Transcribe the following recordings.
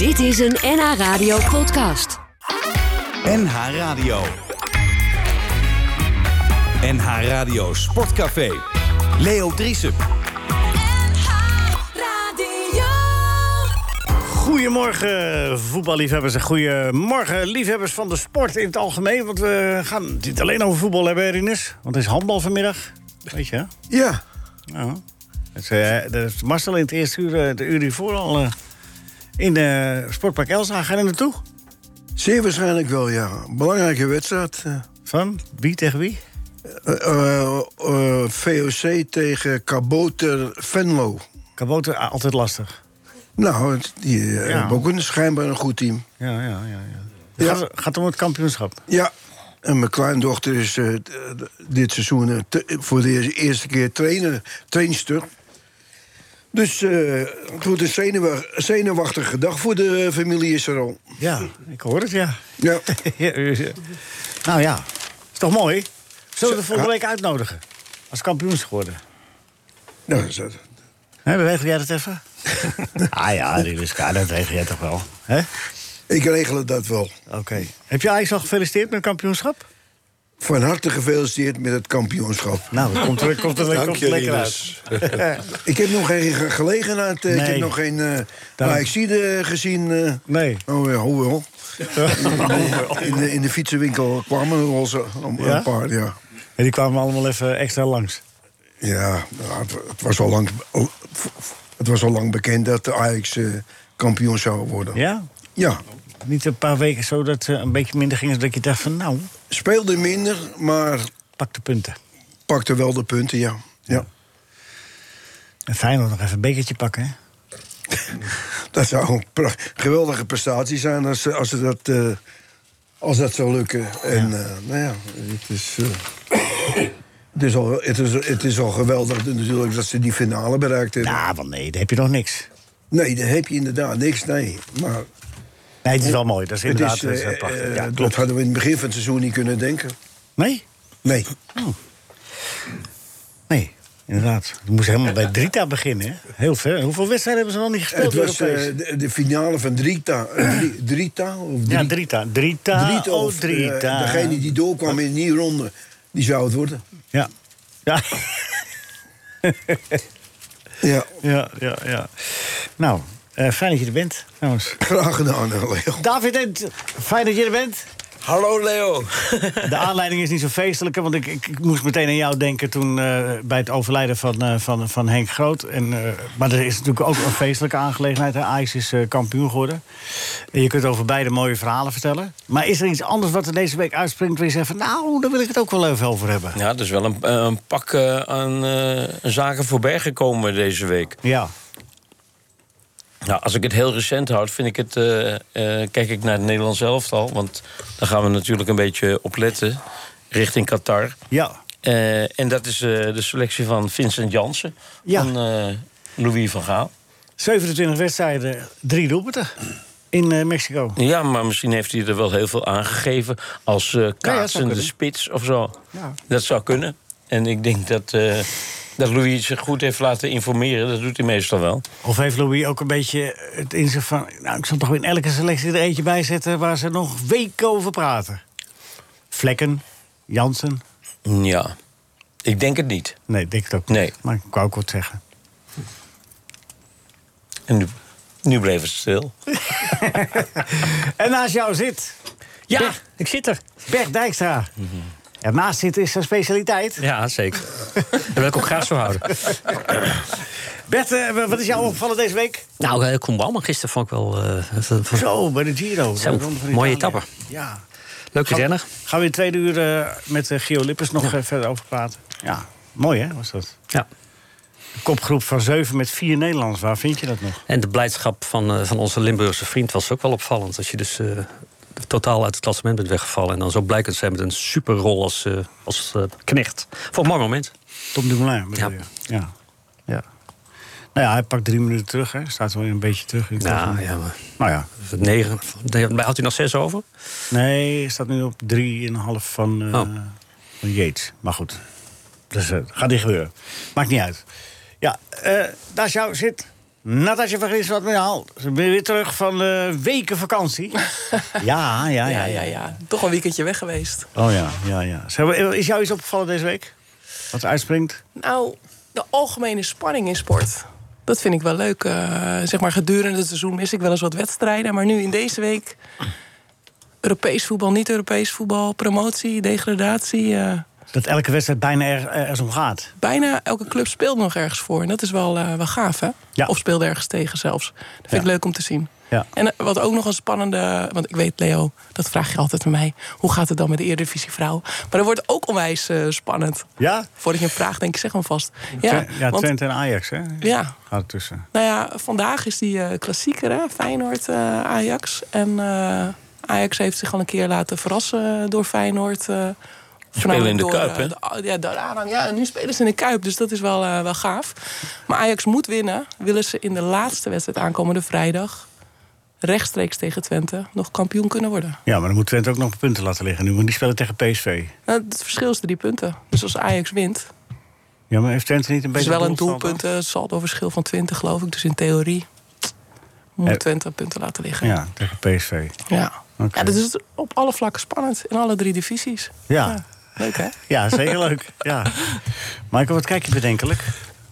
Dit is een NH Radio podcast. NH Radio. NH Radio Sportcafé. Leo Driesen. Goedemorgen, voetballiefhebbers en goedemorgen, liefhebbers van de sport in het algemeen. Want we gaan het niet alleen over voetbal hebben, Rinus. Want het is handbal vanmiddag. Weet je, hè? Ja, Ja. Dat is Marcel in het eerste uur, eh, de uur hiervoor al... eh, in de Sportpark Elsa. Ga je er naartoe? zeer waarschijnlijk wel, ja. Belangrijke wedstrijd. eh. Van? Wie tegen wie? Eh, eh, VOC tegen Kaboter Venlo. Kaboter, ah, altijd lastig. Nou, het- die Ja. hebben ook een, schijnbaar een goed team. Ja, ja, ja. ja. Ja. Gaat, gaat om het kampioenschap. Ja, en mijn kleindochter is dit seizoen voor de eerste- eerste keer trainer, trainster. Dus eh, het wordt een zenuwa- zenuwachtige dag voor de familie Israël. Ja, ik hoor het, ja. Ja, nou ja, is toch mooi? Zullen we de volgende week uitnodigen? Als kampioens geworden. nou, dat is dat. Hè, regel jij dat even? ah ja, Riluska, dat regel jij toch wel. Hè? ik regel dat wel. Oké. Heb je Ajax al gefeliciteerd met het kampioenschap? Van harte gefeliciteerd met het kampioenschap. Nou, dat komt er, komt er, Dank komt er lekker Rinus. uit. Ik heb nog geen ge- gelegenheid. eh, Ik Nee. heb nog geen. eh Daarom. maar ik zie de gezien. eh, Nee. oh ja, hoewel. In de, in de fietsenwinkel kwamen er al zo een, Ja? een paar, ja. En die kwamen allemaal even extra langs. Ja, nou, het, het was al lang. Het was al lang bekend dat de Ajax eh, kampioen zou worden. Ja? Ja, Niet een paar weken zo dat ze een beetje minder gingen... dat je dacht van, nou, speelde minder, maar pak de punten. pakte wel de punten, ja. ja. En Feyenoord nog even een bekertje pakken, hè? Dat zou een geweldige prestatie zijn als, als, ze dat, eh, als dat zou lukken. En eh, nou ja, het is, eh, het, is al, het, is, het is al geweldig natuurlijk dat ze die finale bereikt hebben. Nou, want nee, daar heb je nog niks. Nee, daar heb je inderdaad niks, nee. Maar Nee, het is wel mooi. Dat is inderdaad is, dat is, eh, eh, prachtig. eh, Ja, dat klopt. hadden we in het begin van het seizoen niet kunnen denken. Nee? Nee. Nee, inderdaad. We moesten helemaal bij Drita beginnen, hè? Heel ver. Hoeveel wedstrijden hebben ze nog niet gespeeld? Het was Europees? de, de finale van Drita. Dri- Drita? Of ja, Dri- Drita. Drita, Drita oh, of, Drita. degene die doorkwam in die ronde, die zou het worden. Ja. Ja. Ja, ja, ja, ja. Nou, eh, fijn dat je er bent, trouwens. graag gedaan, Leo. David, fijn dat je er bent. Hallo Leo. De aanleiding is niet zo feestelijk, want ik, ik, ik moest meteen aan jou denken toen eh, bij het overlijden van, eh, van, van Henk Groot. En, eh, maar er is natuurlijk ook een feestelijke aangelegenheid. hè. Ajax is eh, kampioen geworden. En je kunt over beide mooie verhalen vertellen. Maar is er iets anders wat er deze week uitspringt waar je zegt van nou, daar wil ik het ook wel even over hebben? Ja, er is wel een, een pak aan eh, zaken voorbij gekomen deze week. Ja. Nou, als ik het heel recent houd, vind ik het, eh, eh, kijk ik naar het Nederlands elftal. Want daar gaan we natuurlijk een beetje op letten. Richting Qatar. Ja. Eh, en dat is de selectie van Vincent Jansen. Ja. Van Louis van Gaal. 27 wedstrijden, drie doelpunten in Mexico. Ja, maar misschien heeft hij er wel heel veel aangegeven. Als kaatsende kunnen. spits of zo. Ja. Dat zou kunnen. En ik denk dat, dat Louis zich goed heeft laten informeren. Dat doet hij meestal wel. Of heeft Louis ook een beetje het in zich van... Nou, ik zal toch in elke selectie er eentje bij zetten... waar ze nog weken over praten. Vlekken, Jansen. Ja, ik denk het niet. Nee, ik denk het ook niet. Nee. Maar ik wou ook wat zeggen. En nu, nu bleef het stil. En naast jou zit Ja, Bert. ik zit er. Bert Dijkstra. En naast zitten is zijn specialiteit. Ja, zeker. Dat wil ik ook graag zo houden. Bert, eh, wat is jou opgevallen deze week? Nou, uh, Koen Bouwman gisteren vond ik wel... eh, van- van- Zo, bij de Giro. Zo, de mooie etappe. Ja. Leuke Gaan- renner. Gaan we in tweede uur eh, met uh, Gio Lippers nog eh, verder over praten. Ja, mooi hè, was dat. Ja. Een kopgroep van zeven met vier Nederlanders. Waar vind je dat nog? En de blijdschap van, eh, van onze Limburgse vriend was ook wel opvallend. Als je dus eh, totaal uit het klassement bent weggevallen... en dan zo blij kunt zijn met een superrol als, eh, als eh, knecht. Voor een mooi moment. Tom Dumoulin bedoel Ja. je? Ja. ja. Nou ja, hij pakt drie minuten terug. Hè. Staat wel een beetje terug. in het Ja, klassement. ja, maar Nou ja. negen. Had hij nog zes over? Nee, staat nu op drieënhalf van, eh Oh. van Yates. Maar goed, dus, eh, gaat niet gebeuren. Maakt niet uit. Ja, daar is jou zit Natasja van Gris, wat haal. Ze ben weer terug van de weken vakantie. ja, ja, ja, Ja, ja, ja. Toch een weekendje weg geweest. Oh ja, ja, ja. Is jou iets opgevallen deze week? Wat uitspringt? Nou, de algemene spanning in sport. Dat vind ik wel leuk. Eh, zeg maar gedurende het seizoen mis ik wel eens wat wedstrijden. Maar nu in deze week... Europees voetbal, niet-Europees voetbal, promotie, degradatie. eh, Dat elke wedstrijd bijna er, ergens om gaat. bijna elke club speelt nog ergens voor. En dat is wel, eh, wel gaaf, hè? Ja. Of speelde ergens tegen zelfs. Dat vind Ja. ik leuk om te zien. Ja. En eh, wat ook nog een spannende... Want ik weet, Leo, dat vraag je altijd aan mij. Hoe gaat het dan met de Eredivisie vrouw? Maar dat wordt ook onwijs eh, spannend. Ja? Voordat je een vraag denk ik, zeg hem vast. Ja, Ja, want, Twente en Ajax, hè? ja, Gaat tussen. nou ja, vandaag is die eh, klassieker, hè? Feyenoord-Ajax. en eh, Ajax heeft zich al een keer laten verrassen door Feyenoord. Spelen in de door, Kuip, eh, hè? de- ja, door de aanhang. ja, en nu spelen ze in de Kuip, dus dat is wel, eh, wel gaaf. Maar Ajax moet winnen. Willen ze in de laatste wedstrijd aankomende vrijdag... rechtstreeks tegen Twente nog kampioen kunnen worden. Ja, maar dan moet Twente ook nog punten laten liggen nu. Want die spelen tegen PSV. Nou, het verschil is drie punten. Dus als Ajax wint... Ja, maar heeft Twente niet een Het is beetje... wel een doelpunt, eh, saldo-verschil van 20, geloof ik. Dus in theorie moet Eh, Twente punten laten liggen. Ja, tegen PSV. Ja. Oké. ja, dat is op alle vlakken spannend. In alle drie divisies. Ja. Leuk, hè? Ja, zeker leuk. Ja. Michael, wat kijk je bedenkelijk?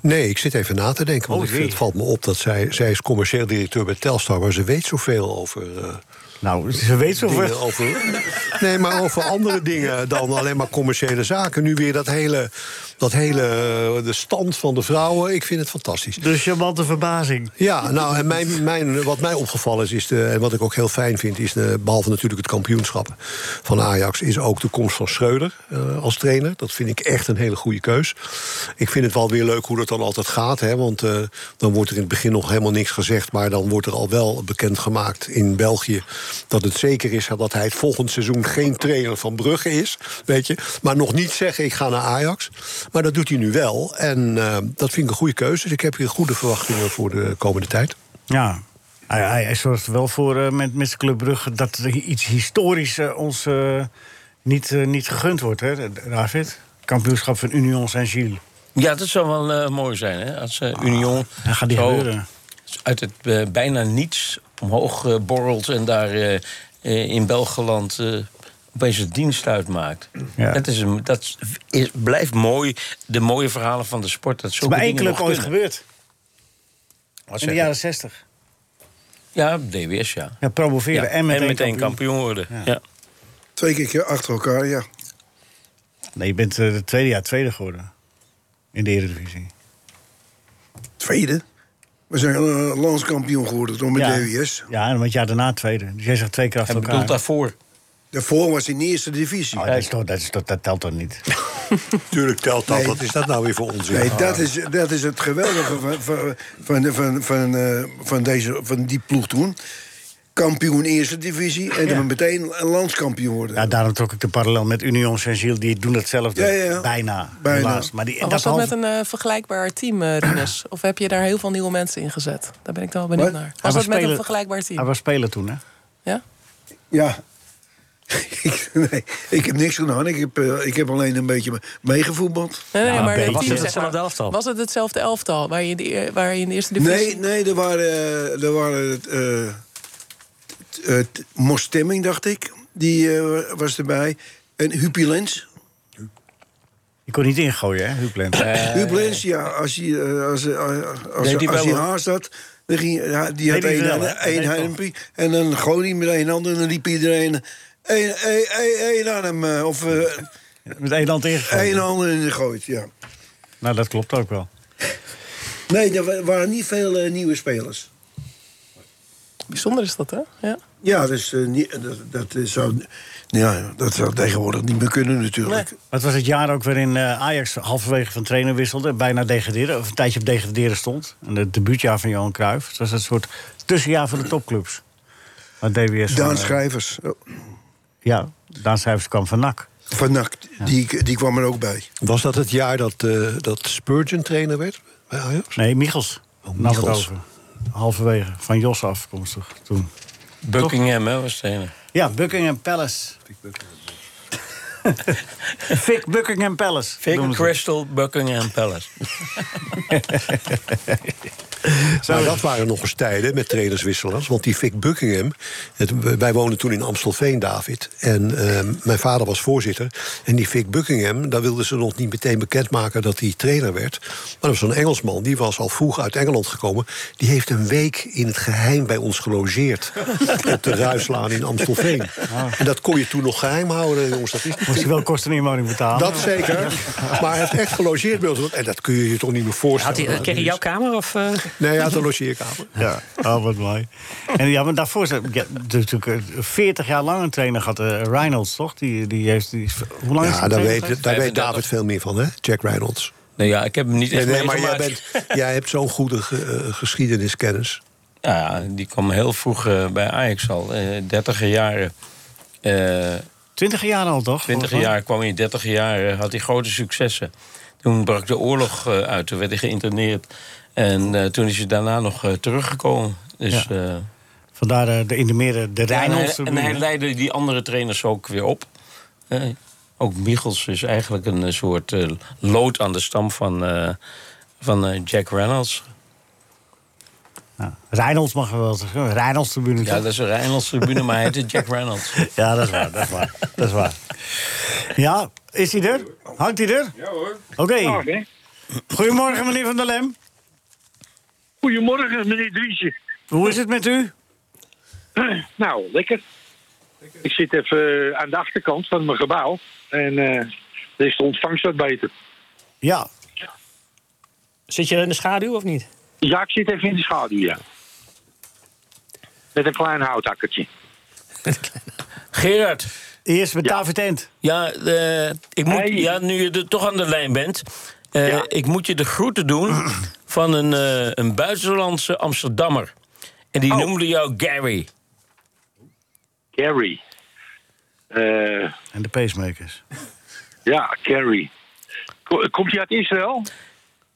Nee, ik zit even na te denken. Want Oh, ik het valt me op dat zij, zij is commercieel directeur bij Telstar... maar ze weet zoveel over... eh, Nou, ze weet zoveel. over nee, maar over andere dingen dan alleen maar commerciële zaken. Nu weer dat hele, dat hele eh, de stand van de vrouwen. Ik vind het fantastisch. De charmante verbazing. Ja, nou, en mijn, mijn, wat mij opgevallen is, is de, en wat ik ook heel fijn vind, is de, behalve natuurlijk het kampioenschap van Ajax, is ook de komst van Schreuder eh, als trainer. Dat vind ik echt een hele goede keus. Ik vind het wel weer leuk hoe dat dan altijd gaat, hè, want eh, dan wordt er in het begin nog helemaal niks gezegd, maar dan wordt er al wel bekendgemaakt in België dat het zeker is dat hij het volgend seizoen geen trainer van Brugge is, weet je. Maar nog niet zeggen, ik ga naar Ajax. Maar dat doet hij nu wel. En eh, dat vind ik een goede keuze. Dus ik heb hier goede verwachtingen voor de komende tijd. Ja. Hij, hij, hij zorgt er wel voor eh, met, met zijn Club Brugge... dat er iets historisch eh, ons niet, niet gegund wordt, hè, David? Kampioenschap van Union Saint-Gilles. Ja, dat zou wel mooi zijn, hè? Als Union Dat gaat niet zo gebeuren. uit het bijna niets omhoog borrelt... en daar in Belgeland eh, opeens een dienst uitmaakt. Ja. Dat, is een, dat is, blijft mooi, de mooie verhalen van de sport. Dat is bij één club ooit gebeurd. Wat In de jaren 60. Ja, DWS, ja. Ja, promoveren Ja, en meteen, kampioen. kampioen worden. Ja. Ja. Twee keer achter elkaar, ja. Nee, je bent eh, het tweede jaar tweede geworden. In de Eredivisie. Tweede. We zijn eh, landskampioen geworden, toch met Ja. DWS. Ja, en het jaar daarna tweede. Dus jij zegt twee keer achter elkaar. bedoelt daarvoor. Daarvoor was hij in de eerste divisie. Oh, dat, is toch, dat, is toch, dat telt toch niet? Tuurlijk telt dat. Nee. Wat is dat nou weer voor onzin? Nee, dat is, dat is het geweldige van, van, van, van, van, eh, van, deze, van die ploeg toen. Kampioen eerste divisie en Ja. dan meteen een landskampioen worden. Ja, daarom trok ik de parallel met Union Saint-Gilles. Die doen hetzelfde. Ja, ja, ja. Bijna. Bijna. Helaas. Maar die, Maar was dat met een eh, vergelijkbaar team, eh Rinus? Of heb je daar heel veel nieuwe mensen in gezet? Daar ben ik dan wel benieuwd naar. Was Hij dat met speler- een vergelijkbaar Hij team? was speler toen, hè? Ja? Ja. Ik- nee, ik heb niks gedaan. Ik heb, eh, ik heb alleen een beetje meegevoetbald. Nee, nee, Ja, maar een het Was het zeg maar. hetzelfde elftal? Was het hetzelfde elftal waar je in de, e- waar je in de eerste divisie... Nee, nee, er waren, eh, er waren eh, t- eh, t- Mos Stemming, dacht ik. Die was erbij. En Huppie Lens. Je kon niet ingooien, hè, Huub Lens? Huub Lens, ja, als hij, als, als, als hij wel, haast had... Dan ging, ja, die had één, één. En dan gooide hij met één hand en dan riep iedereen... één, één, één, één aan hem. eh, Of eh, Met één hand ingegooid. één hand gooit, ja. Nou, dat klopt ook wel. Nee, er wa- waren niet veel eh, nieuwe spelers. Bijzonder is dat, hè? Ja. Ja, dus, niet, dat, dat, zou, ja, dat zou tegenwoordig niet meer kunnen natuurlijk. Het was het jaar ook waarin eh, Ajax halverwege van trainer wisselde. Bijna degraderen, of een tijdje op degraderen stond. En het debuutjaar van Johan Cruijff. Het was een soort tussenjaar voor de topclubs. Maar DWS van, Daan Schrijvers oh, Ja, Daan Schrijvers kwam van NAC. van NAC, die, die kwam er ook bij. Was dat het jaar dat, eh, dat Spurgeon trainer werd bij Ajax? Nee, Michels. Oh, Nam het Michels. over. Halverwege. Van Jos afkomstig toen. Buckingham, hè, was trainer. Ja, Buckingham Palace. Vic Buckingham Palace. Vic ze. Crystal Buckingham Palace. Maar dat waren nog eens tijden met trainerswisselers. Want die Vic Buckingham... Het, wij woonden toen in Amstelveen, David. En ehm, mijn vader was voorzitter. En die Vic Buckingham, daar wilden ze nog niet meteen bekendmaken... dat hij trainer werd. Maar dat was een Engelsman, die was al vroeg uit Engeland gekomen. Die heeft een week in het geheim bij ons gelogeerd. op de Ruislaan in Amstelveen. En dat kon je toen nog geheim houden, jongens. Dat is niet Moest je wel kosten en inwoning betalen? dat zeker. Maar hij heeft echt gelogeerd bij ons. En dat kun je je toch niet meer Had voorstellen. hij, kreeg hij jouw kamer? Of, eh? Nee, had een logeerkamer. Ja, oh, wat mooi. En ja, maar daarvoor is ja, natuurlijk eh, 40 jaar lang een trainer gehad. eh, Reynolds, toch? Die, die heeft, die, hoe lang is Ja, daar weet, daar weet 35. David veel meer van, hè? Jack Reynolds. Nee, ja, ik heb hem niet Nee, echt nee, maar jij, meegemaakt. bent, jij hebt zo'n goede ge- eh, geschiedeniskennis. Ja, die kwam heel vroeg eh, bij Ajax al. eh 30 jaren. Eh 20 jaar al, toch? 20 jaar kwam hij, 30 jaar eh, had hij grote successen. Toen brak de oorlog eh, uit, toen werd hij geïnterneerd. En eh, toen is hij daarna nog eh, teruggekomen. Dus, Ja. eh, Vandaar de, in de meer de ja, en, Reynolds. hij, en hij leidde die andere trainers ook weer op. Eh, ook Michels is eigenlijk een soort eh, lood aan de stam van, eh, van Jack Reynolds. Ja. Reynolds mag wel zeggen. Reynolds tribune. Ja, dat is een Reynolds tribune, maar hij heette Jack Reynolds. Ja, dat is waar, dat is waar. Dat is waar. Ja, is hij er? Hangt hij er? Ja hoor. Oké. Goedemorgen, meneer Van der Lem. Goedemorgen, meneer Driesje. Hoe is het met u? Nou, lekker. Ik zit even aan de achterkant van mijn gebouw. En eh er is de ontvangst wat beter. Ja. Zit je in de schaduw of niet? Ja, ik zit even in de schaduw, ja. Met een klein houthakkertje. Gerard, Eerst met Ja. David Ent. ja, eh, ik moet, Hey. ja, nu je er toch aan de lijn bent... eh, Ja. ik moet je de groeten doen van een, eh, een buitenlandse Amsterdammer. En die Oh. noemde jou Gary. Gary. Eh, En de pacemakers. ja, Gary. Ko- Komt hij uit Israël?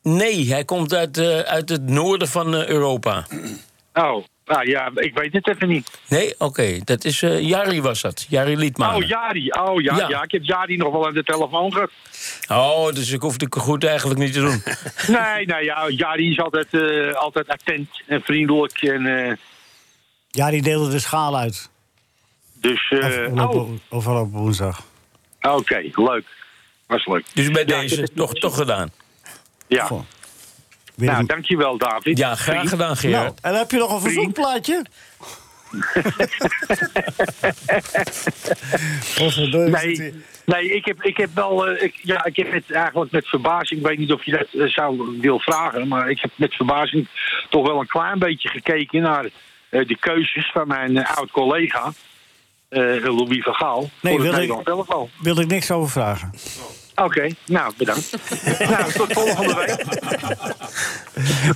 Nee, hij komt uit, eh, uit het noorden van eh, Europa. Oh, nou ja, ik weet het even niet. Nee, oké, dat is eh Jari was dat. Jari Liedman. Oh, Jari. Oh, ja, Ja. ja. ik heb Jari nog wel aan de telefoon gehad. Oh, dus ik hoef de goed eigenlijk niet te doen. Nee, nou ja, Jari is altijd, eh, altijd attent en vriendelijk. En, eh, Ja, die deelde de schaal uit. dus, eh, Afgelopen, oh, woensdag. oké, leuk. Was leuk. Dus bij Ja, deze het- toch, toch gedaan. Ja. Goh. Weer Nou, een- dankjewel, David. Ja, graag gedaan, Gerard. nou, en heb je nog een verzoekplaatje? Nee, nee ik, heb, ik heb wel. eh, ik, ja, ik heb het eigenlijk met verbazing. Ik weet niet of je dat eh, zou wil vragen. Maar ik heb met verbazing toch wel een klein beetje gekeken naar eh, de keuzes van mijn oud collega. eh, Louis van Gaal. Nee, wil ik-. Wilde ik niks over vragen. Oké, nou bedankt. nou, tot volgende week.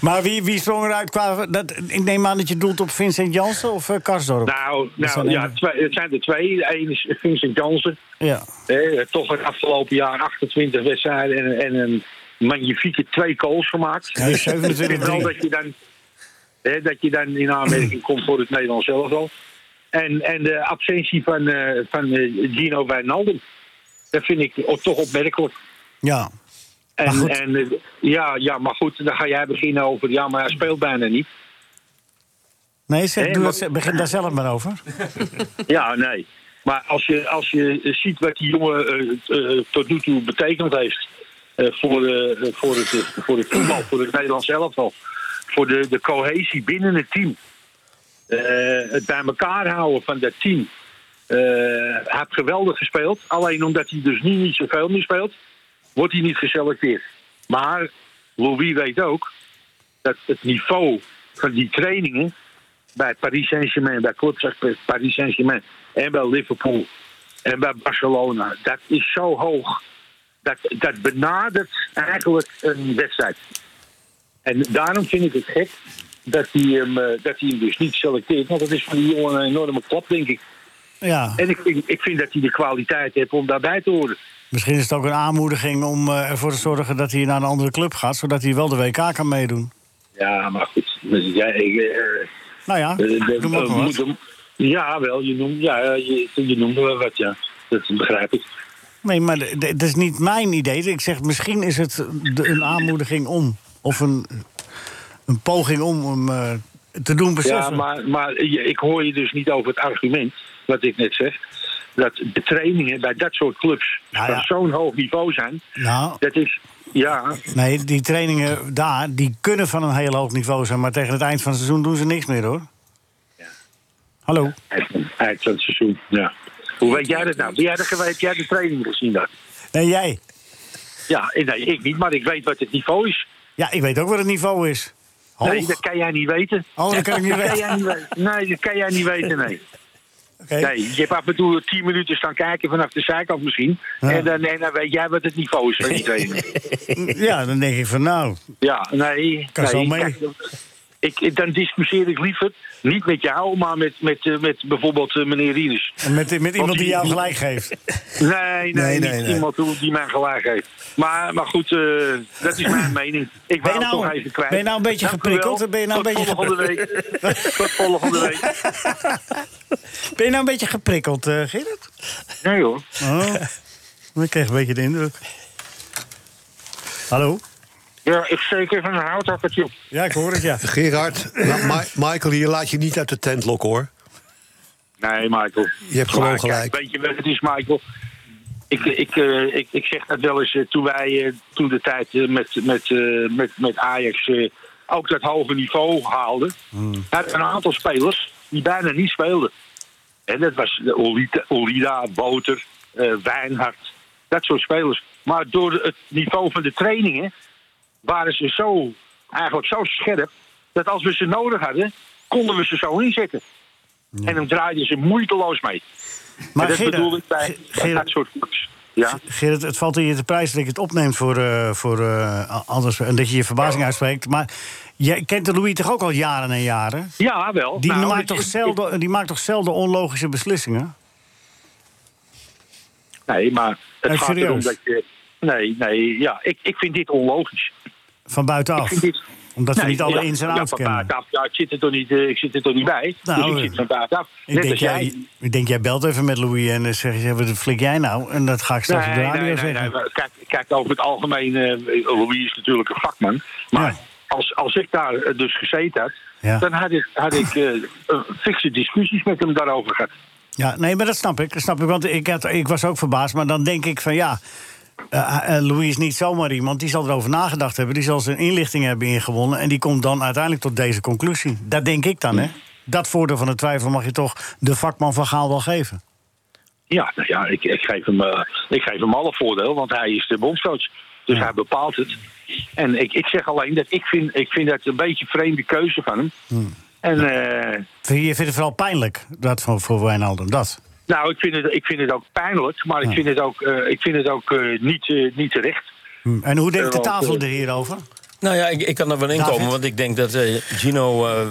Maar wie, wie sprong eruit qua... Dat, ik neem aan dat je doelt op Vincent Jansen of eh, Karsdorp? Nou, nou ja, twee, het zijn er twee. Ene is Vincent Jansen. Ja. Eh, toch het afgelopen jaar 28 wedstrijden en, en een magnifieke twee goals gemaakt. Ja, Dus ik 27 vind wel drie. dat je dan, dat je dan in aanmerking komt voor het Nederlands elftal. En, en de absentie van, eh, van eh, Gino Wijnaldum. Dat vind ik toch opmerkelijk. Ja. Maar En, goed. en eh, ja, ja, maar goed, dan ga jij beginnen over. Ja, maar hij speelt bijna niet. Nee, zeg, Nee, doe maar- dat, begin daar zelf maar over. Ja, nee. Maar als je, als je ziet wat die jongen eh, eh, tot nu toe betekend heeft. eh, voor, voor, het, voor het voetbal, voor het Nederlands elftal. Voor de, de cohesie binnen het team. Het bij elkaar houden van dat team. Eh, hij heeft geweldig gespeeld. Alleen omdat hij dus nu niet zoveel meer speelt, wordt hij niet geselecteerd. Maar Louis weet ook dat het niveau van die trainingen bij Paris Saint-Germain, bij clubs Paris Saint-Germain en bij Liverpool en bij Barcelona, dat is zo hoog. Dat, dat benadert eigenlijk een wedstrijd. En daarom vind ik het gek dat hij hem, eh, dat hij hem dus niet selecteert. Want dat is voor die jongen een enorme klap, denk ik. Ja, En ik vind, ik vind dat hij de kwaliteit heeft om daarbij te horen. misschien is het ook een aanmoediging om eh, ervoor te zorgen dat hij naar een andere club gaat, zodat hij wel de WK kan meedoen. Ja, maar goed. Ja, ik, eh, Nou ja, eh, de- doe maar wat. moet hem- ja, wel, je noemt, ja, je, je noemde wel wat, ja. Dat begrijp ik. Nee, maar dat is niet mijn idee. Ik zeg, misschien is het de- een aanmoediging om. Of een, een poging om hem te doen Ja, beseffen. maar, maar je- ik hoor je dus niet over het argument, wat ik net zeg. Dat de trainingen bij dat soort clubs Nou van ja. zo'n hoog niveau zijn. Nou, Dat is, ja, nee, die trainingen daar, die kunnen van een heel hoog niveau zijn... maar tegen het eind van het seizoen doen ze niks meer, hoor. Hallo? eind van het seizoen. Ja. Hoe weet jij dat nou? Ben jij de, heb jij de training gezien dan? Nee, jij? Ja, nee, ik niet, maar ik weet wat het niveau is. Ja, ik weet ook wat het niveau is. Hoog. Nee, dat kan jij niet weten. Oh, dat kan ik niet weten. Nee, dat kan jij niet weten, nee. Nee, je hebt af en toe tien minuten staan kijken vanaf de zijkant misschien. Ja. En, dan, dan weet jij wat het niveau is van die. Ja, dan denk ik van nou, Ja, nee. Kan zo nee mee. kijk, ik, dan discussieer ik liever niet met jou, maar met, met, eh, met bijvoorbeeld eh, meneer Rinus. en met, met iemand die jou gelijk geeft. Nee, nee, Nee, niet nee, nee. iemand die- mij gelijk heeft. Maar, maar goed, eh, dat is mijn mening. Ik Ben wou je het nou- toch even kwijt. ben je nou een beetje Dank geprikkeld? Ben je nou een beetje volgende week. Tot volgende week. Ben je nou een beetje geprikkeld, eh Gerrit? Nee hoor. Oh, ik kreeg een beetje de indruk. Hallo? Ja, ik steek even een houthakkertje op. Ja, ik hoor het, ja. Gerard, nou, Ma- Michael hier laat je niet uit de tent lokken hoor. Nee, Michael. Je hebt gewoon kijk, gelijk. Weet je wat het is, Michael? Ik, ik, eh, ik, ik zeg dat wel eens eh, toen wij eh, toen de tijd met, met, eh, met, met Ajax ook dat hoge niveau haalden. hadden we een aantal spelers die bijna niet speelden. En dat was de Olita, Olida, Boter, eh Wijnhard, dat soort spelers. Maar door het niveau van de trainingen waren ze zo, eigenlijk zo scherp... dat als we ze nodig hadden, konden we ze zo inzetten. En dan draaiden ze moeiteloos mee. Maar en dat bedoel ik bij, Ge- bij Gerrit- dat soort clubs. Ja? Het valt in je te prijs dat je het opneemt voor, eh, voor eh, anders, en dat je je verbazing uitspreekt. Maar jij kent de Louis toch ook al jaren en jaren? ja, wel. Die, Nou, maakt, ik- toch ik- zelden, die maakt toch zelden onlogische beslissingen? Nee, maar het Nee, gaat serieus? erom dat je... Nee, nee, ja, ik, ik vind dit onlogisch. Van buitenaf? Omdat we Nee, niet alle ins en outs van kennen. buitenaf. Ja, ik zit er toch niet, eh, ik zit er toch niet bij. Nou, dus ik zit van buitenaf. Ik denk, jij, jij. ik denk, jij belt even met Louis en zeg je, wat flik jij nou? En dat ga ik straks op de Nee, radio nee, nee, zeggen. nee, Kijk, kijk, over het algemeen, eh Louis is natuurlijk een vakman. Maar Ja. als, als ik daar eh, dus gezeten had, Ja. dan had ik, had ik fikse discussies met hem daarover gehad. Ja, nee, maar dat snap ik. Dat snap ik want ik, had, ik was ook verbaasd. Maar dan denk ik van ja. Eh, Louis is niet zomaar iemand. Die zal erover nagedacht hebben. Die zal zijn inlichting hebben ingewonnen. En die komt dan uiteindelijk tot deze conclusie. Dat denk ik dan, hè? Dat voordeel van de twijfel mag je toch de vakman van Gaal wel geven. Ja, nou ja ik, ik, geef hem, ik geef hem alle voordeel, want hij is de bondscoach. Dus hij bepaalt het. En ik, ik zeg alleen dat ik vind, ik vind dat een beetje een vreemde keuze van hem. En eh, Vind je je vindt het vooral pijnlijk, dat voor, voor Wijnaldum, dat? Nou, ik vind, het, ik vind het ook pijnlijk, maar ik vind het ook, eh, ik vind het ook eh, niet, eh, niet terecht. Hm. En hoe denkt de tafel er hierover? Nou ja, ik, ik kan er wel in David? komen, want ik denk dat eh, Gino eh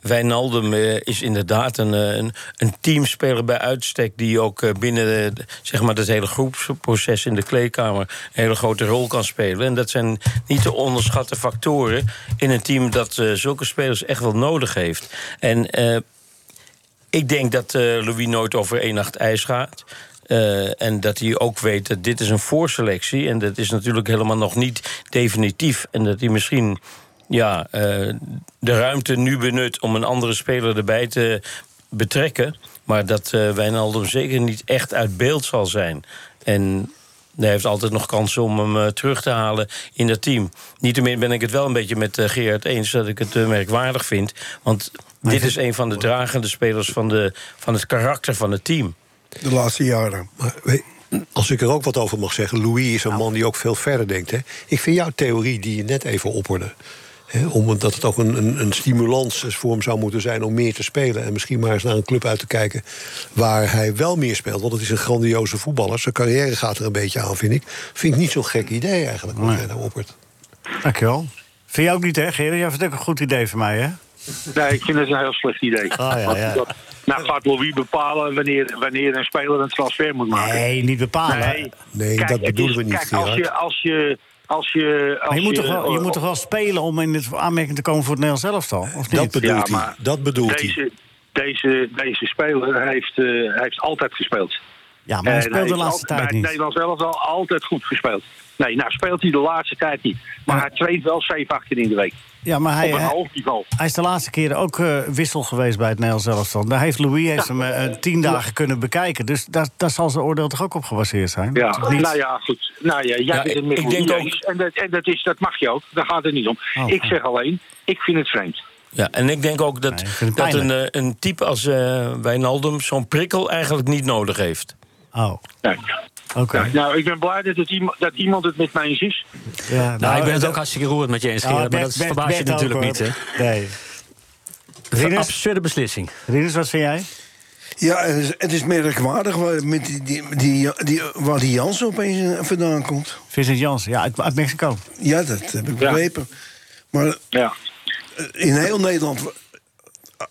Wijnaldum eh, is inderdaad een, een, een teamspeler bij uitstek... die ook eh, binnen de, zeg maar het hele groepsproces in de kleedkamer... een hele grote rol kan spelen. En dat zijn niet te onderschatte factoren in een team... dat eh, zulke spelers echt wel nodig heeft. En eh, ik denk dat eh, Louis nooit over één nacht ijs gaat. Eh, en dat hij ook weet dat dit is een voorselectie. En dat is natuurlijk helemaal nog niet definitief. En dat hij misschien ja, eh, de ruimte nu benut om een andere speler erbij te betrekken. Maar dat eh Wijnaldum zeker niet echt uit beeld zal zijn. En hij heeft altijd nog kansen om hem terug te halen in dat team. Niettemin ben ik het wel een beetje met Gerard eens... dat ik het merkwaardig vind. Want dit is een van de dragende spelers van, de, van het karakter van het team. De laatste jaren. Maar weet- als ik er ook wat over mag zeggen, Louis is een man die ook veel verder denkt. Hè? Ik vind jouw theorie die je net even opperde. Hè, omdat het ook een, een, een stimulans voor hem zou moeten zijn om meer te spelen. En misschien maar eens naar een club uit te kijken waar hij wel meer speelt. Want het is een grandioze voetballer. Zijn carrière gaat er een beetje aan, vind ik. Vind ik niet zo'n gek idee eigenlijk, wat Nee. jij nou oppert. Dankjewel. Vind je ook niet, hè, Gerrit? Jij vindt ook een goed idee van mij, hè? Nee, ik vind het een heel slecht idee. Ah, ja, ja. dat- nou gaat Louis bepalen wanneer, wanneer een speler een transfer moet maken. Nee, niet bepalen. Nee, Nee, Kijk, dat bedoelen we niet, Kijk, als je, als je, als je, als Maar je moet, toch wel, je eh, moet toch wel spelen om in het aanmerking te komen voor het Nederlands elftal? Of niet? Dat bedoelt Ja, hij. Dat bedoelt hij. deze, deze, deze speler heeft, eh, heeft altijd gespeeld. Ja, maar hij En speelt de laatste tijd bij niet. het Nederlands zelf al altijd goed gespeeld. Nee, nou speelt hij de laatste tijd niet. Maar Ja. hij traint wel 7, 8 keer in de week. Ja, maar hij, een hij, is de laatste keren ook eh, wissel geweest bij het Nederlands elftal. Daar heeft Louis heeft hem eh, tien dagen kunnen bekijken. Dus daar, daar zal zijn oordeel toch ook op gebaseerd zijn? Ja, nou ja, goed. Nou ja, jij Ja, bent het ik- met ik Louis denk ook-. En, dat, en dat, is, dat mag je ook. Daar gaat het niet om. Oh, ik zeg alleen, ik vind het vreemd. Ja, en ik denk ook dat, Nee, dat een, eh, een type als eh Wijnaldum zo'n prikkel eigenlijk niet nodig heeft. Oh, Nee. Oké. Nou, ik ben blij dat, het iemand, dat iemand het met mij eens is. Ja, Nou, ik ben het eh, ook hartstikke roerend met je eens, Gerard. maar Bert- dat Bert- verbaast je natuurlijk niet, hè? Nee. Een absurde beslissing. Rinus, wat vind jij? Ja, het is, het is merkwaardig waar, met die, die, die, die, waar die Jansen opeens eh, vandaan komt. Vincent Jansen, ja, uit, uit Mexico. Ja, dat heb ik Ja. begrepen. Maar Ja. eh, in heel Nederland,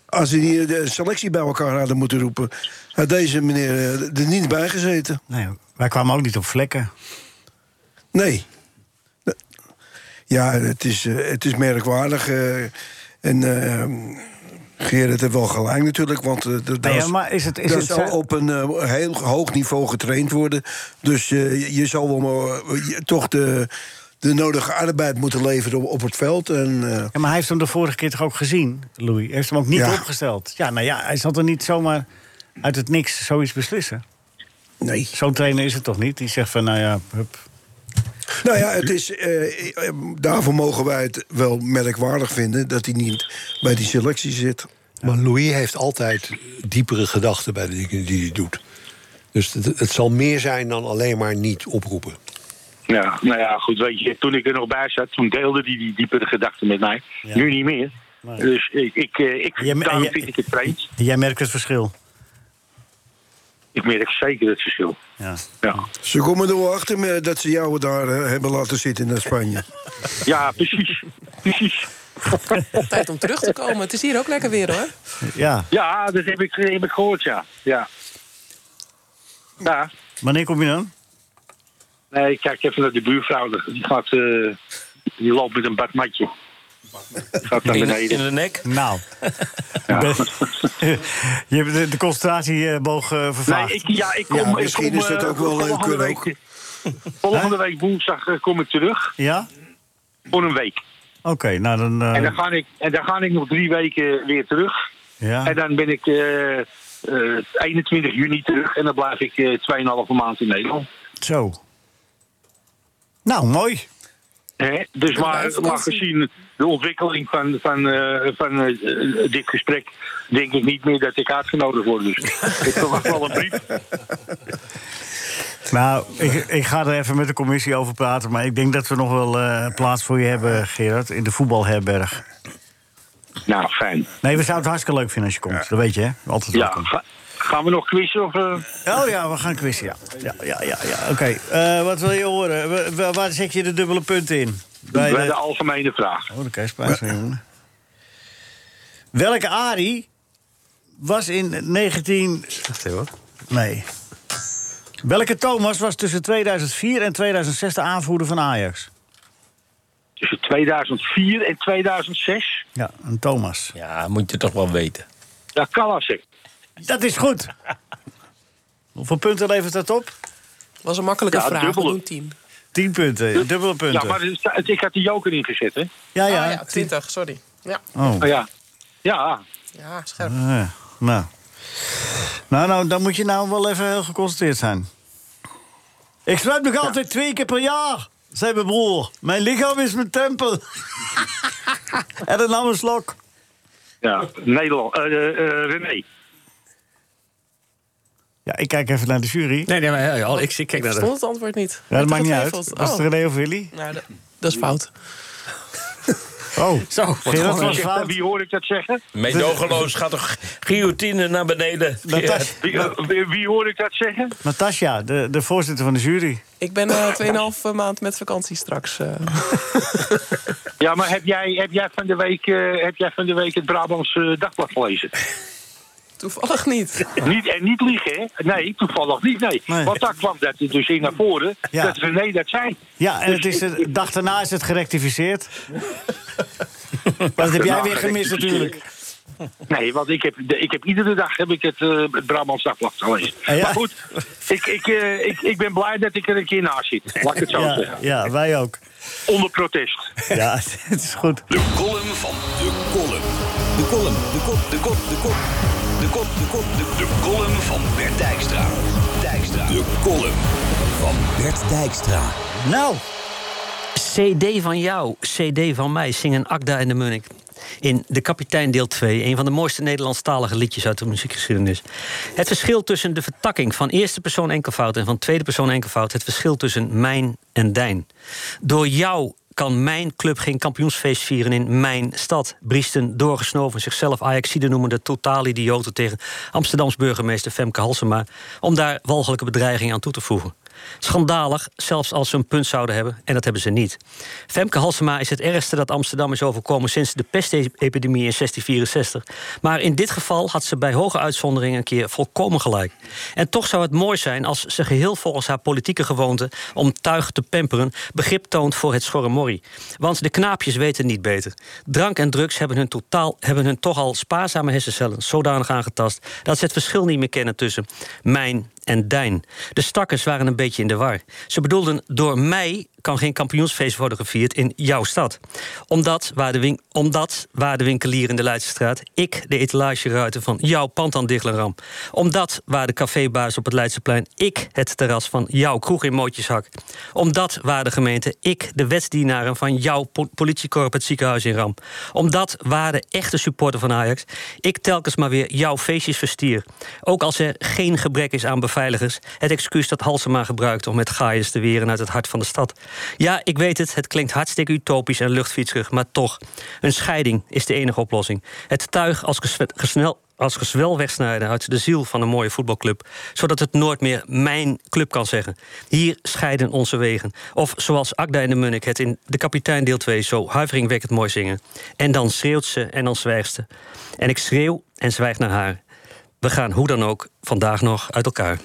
als ze hier de selectie bij elkaar hadden moeten roepen, had deze meneer er niet bij gezeten. Nee, wij kwamen ook niet op vlekken. Nee. Ja, het is, eh, het is merkwaardig. eh, en uh, Gerrit heeft wel gelijk natuurlijk, want uh, Nee, ja, maar is het, is dat het zal op een eh, heel hoog niveau getraind worden. Dus eh, je, zal wel maar, eh, toch de, de nodige arbeid moeten leveren op, op het veld. En, eh, Ja, maar hij heeft hem de vorige keer toch ook gezien, Louis? Hij heeft hem ook niet Ja. opgesteld. Ja, nou ja, hij zal er niet zomaar uit het niks zoiets beslissen. Nee. Zo'n trainer is het toch niet? Die zegt van, nou ja, hup. Nou ja, het is, eh, daarvoor mogen wij het wel merkwaardig vinden dat hij niet bij die selectie zit. Maar Louis heeft altijd diepere gedachten bij de dingen die hij doet. Dus het, het zal meer zijn dan alleen maar niet oproepen. Ja, nou ja, goed, weet je, toen ik er nog bij zat, toen deelde hij die diepere gedachten met mij. Ja. Nu niet meer. Nee. Dus ik, ik, eh, ik, Jij- daarom jij- vind ik het vreemd. Jij merkt het verschil. Ik merk zeker het verschil. Ja. Ja, Ze komen er wel achter me dat ze jou daar eh, hebben laten zitten in Spanje. ja precies. precies. Tijd om terug te komen. Het is hier ook lekker weer hoor. ja. Ja, dat heb ik, heb ik gehoord, ja. Ja. Ja. Wanneer kom je dan? Nee, ik kijk even naar de buurvrouw. Die, gaat, eh, die loopt met een badmatje. Gaat naar In, beneden. in de nek. Nou. je hebt de, de concentratieboog eh vervaagd. Nee, ik, ja, ik kom, Ja, ik misschien kom, is dat eh, ook wel leuk, volgende week, ook. Volgende week woensdag eh, kom ik terug. Ja? Voor een week. Oké, nou dan... eh, En, dan ga ik, en dan ga ik nog drie weken weer terug. ja. En dan ben ik eh, eh, 21 juni terug. En dan blijf ik eh 2,5 maand in Nederland. Zo. Nou, mooi. Hè? Dus maar, maar gezien de ontwikkeling van, van, eh, van eh, dit gesprek... denk ik niet meer dat ik uitgenodigd word. Dus ik verwacht wel een brief. Nou, ik, ik ga er even met de commissie over praten. Maar ik denk dat we nog wel eh, plaats voor je hebben, Gerard. In de voetbalherberg. Nou, fijn. Nee, we zouden het hartstikke leuk vinden als je komt. Dat weet je, hè? Altijd Ja, welkom. ga- gaan we nog quizzen? Of, eh? Oh ja, we gaan quizzen, ja. Ja, ja, ja, ja. Oké, eh, wat wil je horen? Wa- wa- waar zet je de dubbele punten in? Bij bij de- de algemene vraag. Oh, je spijt van, jongen. Welke Ari was in 19... Wacht even. Nee. Welke Thomas was tussen 2004 en 2006 de aanvoerder van Ajax? Tussen 2004 en 2006. Ja, een Thomas. Ja, moet je toch wel weten. Ja, Kalasek. Dat is goed. Hoeveel punten levert dat op? Was een makkelijke Ja, vraag. We dubbele. doen 10. 10 punten, dubbele punten. Ja, maar ik had de joker ingezet, hè? ja, ja. Ah, ja, 20, sorry. Ja, Oh, Oh, ja. Ja, ja scherp. eh, nou. Nou, nou, dan moet je nou wel even heel geconcentreerd zijn. Ik zwem nog altijd twee keer per jaar, zei mijn broer. Mijn lichaam is mijn tempel. en dan nam een slok. ja. Nederland. eh, René. Ja, ik kijk even naar de jury. Nee, nee, maar ja, ja, ik, ik kijk Ik naar de... het antwoord niet. Ja, dat maakt niet uit. Was het Oh. René of Willy? Nou, dat, dat is fout. Oh, Zo, Gerard was fout. Wie hoor ik dat zeggen? Meedogenloos gaat toch guillotine naar beneden. Wie, eh, wie, wie hoor ik dat zeggen? Natasja, de, de voorzitter van de jury. Ik ben eh 2,5 maand met vakantie straks. eh. Ja, maar heb jij, heb jij, van, de week, eh, heb jij van de week het Brabants Dagblad gelezen? Toevallig niet. niet, en niet liegen, hè? Nee, toevallig niet, nee. Nee. Want daar kwam dat dus in naar voren, Ja. dat René dat zei. Ja, en het is de dag daarna is het gerectificeerd. maar dat heb jij weer gemist natuurlijk. Nee, want ik heb, ik heb iedere dag heb ik het, uh, het Brabants Dagblad gelezen. Ah, ja? Maar goed, ik, ik, eh, ik, ik ben blij dat ik er een keer naast zit. Laat ik het zo Ja, zeggen. ja, wij ook. Onder protest. Ja, het is goed. De column van de column. De column, de kop, de kop, de kop. De de column van Bert Dijkstra. Dijkstra. De column van Bert Dijkstra. Nou, CD van jou, CD van mij, zingen Akda en de Munnik. In De Kapitein deel 2, een van de mooiste Nederlandstalige liedjes uit de muziekgeschiedenis. Het verschil tussen de vertakking van eerste persoon enkelvoud en van tweede persoon enkelvoud, het verschil tussen mijn en dijn. Door jou kan mijn club geen kampioensfeest vieren in mijn stad. Briesten doorgesnoven, zichzelf Ajaxide noemende totaal idioten tegen Amsterdams burgemeester Femke Halsema, om daar walgelijke bedreigingen aan toe te voegen. Schandalig, zelfs als ze een punt zouden hebben, en dat hebben ze niet. Femke Halsema is het ergste dat Amsterdam is overkomen sinds de pestepidemie in 1664. Maar in dit geval had ze bij hoge uitzondering een keer volkomen gelijk. En toch zou het mooi zijn als ze geheel volgens haar politieke gewoonte om tuig te pamperen begrip toont voor het schorremorrie. Want de knaapjes weten niet beter. Drank en drugs hebben hun, totaal, hebben hun toch al spaarzame hersencellen zodanig aangetast dat ze het verschil niet meer kennen tussen mijn en Dijn. De stakkers waren een beetje in de war. Ze bedoelden, door mij kan geen kampioensfeest worden gevierd in jouw stad. Omdat waar de, omdat, waar de winkelier in de Leidsestraat... ik de etalageruiten van jouw pand aan dichtleram. Omdat waar de cafébaas op het Leidseplein... ik het terras van jouw kroeg in Mootjeshak. Omdat waar de gemeente ik de wetsdienaren... van jouw po politiekorp het ziekenhuis in ram. Omdat waar de echte supporter van Ajax... ik telkens maar weer jouw feestjes verstier. Ook als er geen gebrek is aan beveiligers... het excuus dat Halsema gebruikt om met gaaiers te weren uit het hart van de stad. Ja, ik weet het, het klinkt hartstikke utopisch en luchtfietserig, maar toch. Een scheiding is de enige oplossing. Het tuig als, gesnel, als gezwel wegsnijden uit de ziel van een mooie voetbalclub. Zodat het nooit meer mijn club kan zeggen. Hier scheiden onze wegen. Of zoals Agda en de Munnik het in De Kapitein deel 2 zo huiveringwekkend mooi zingen. En dan schreeuwt ze en dan zwijgt ze. En ik schreeuw en zwijg naar haar. We gaan hoe dan ook vandaag nog uit elkaar.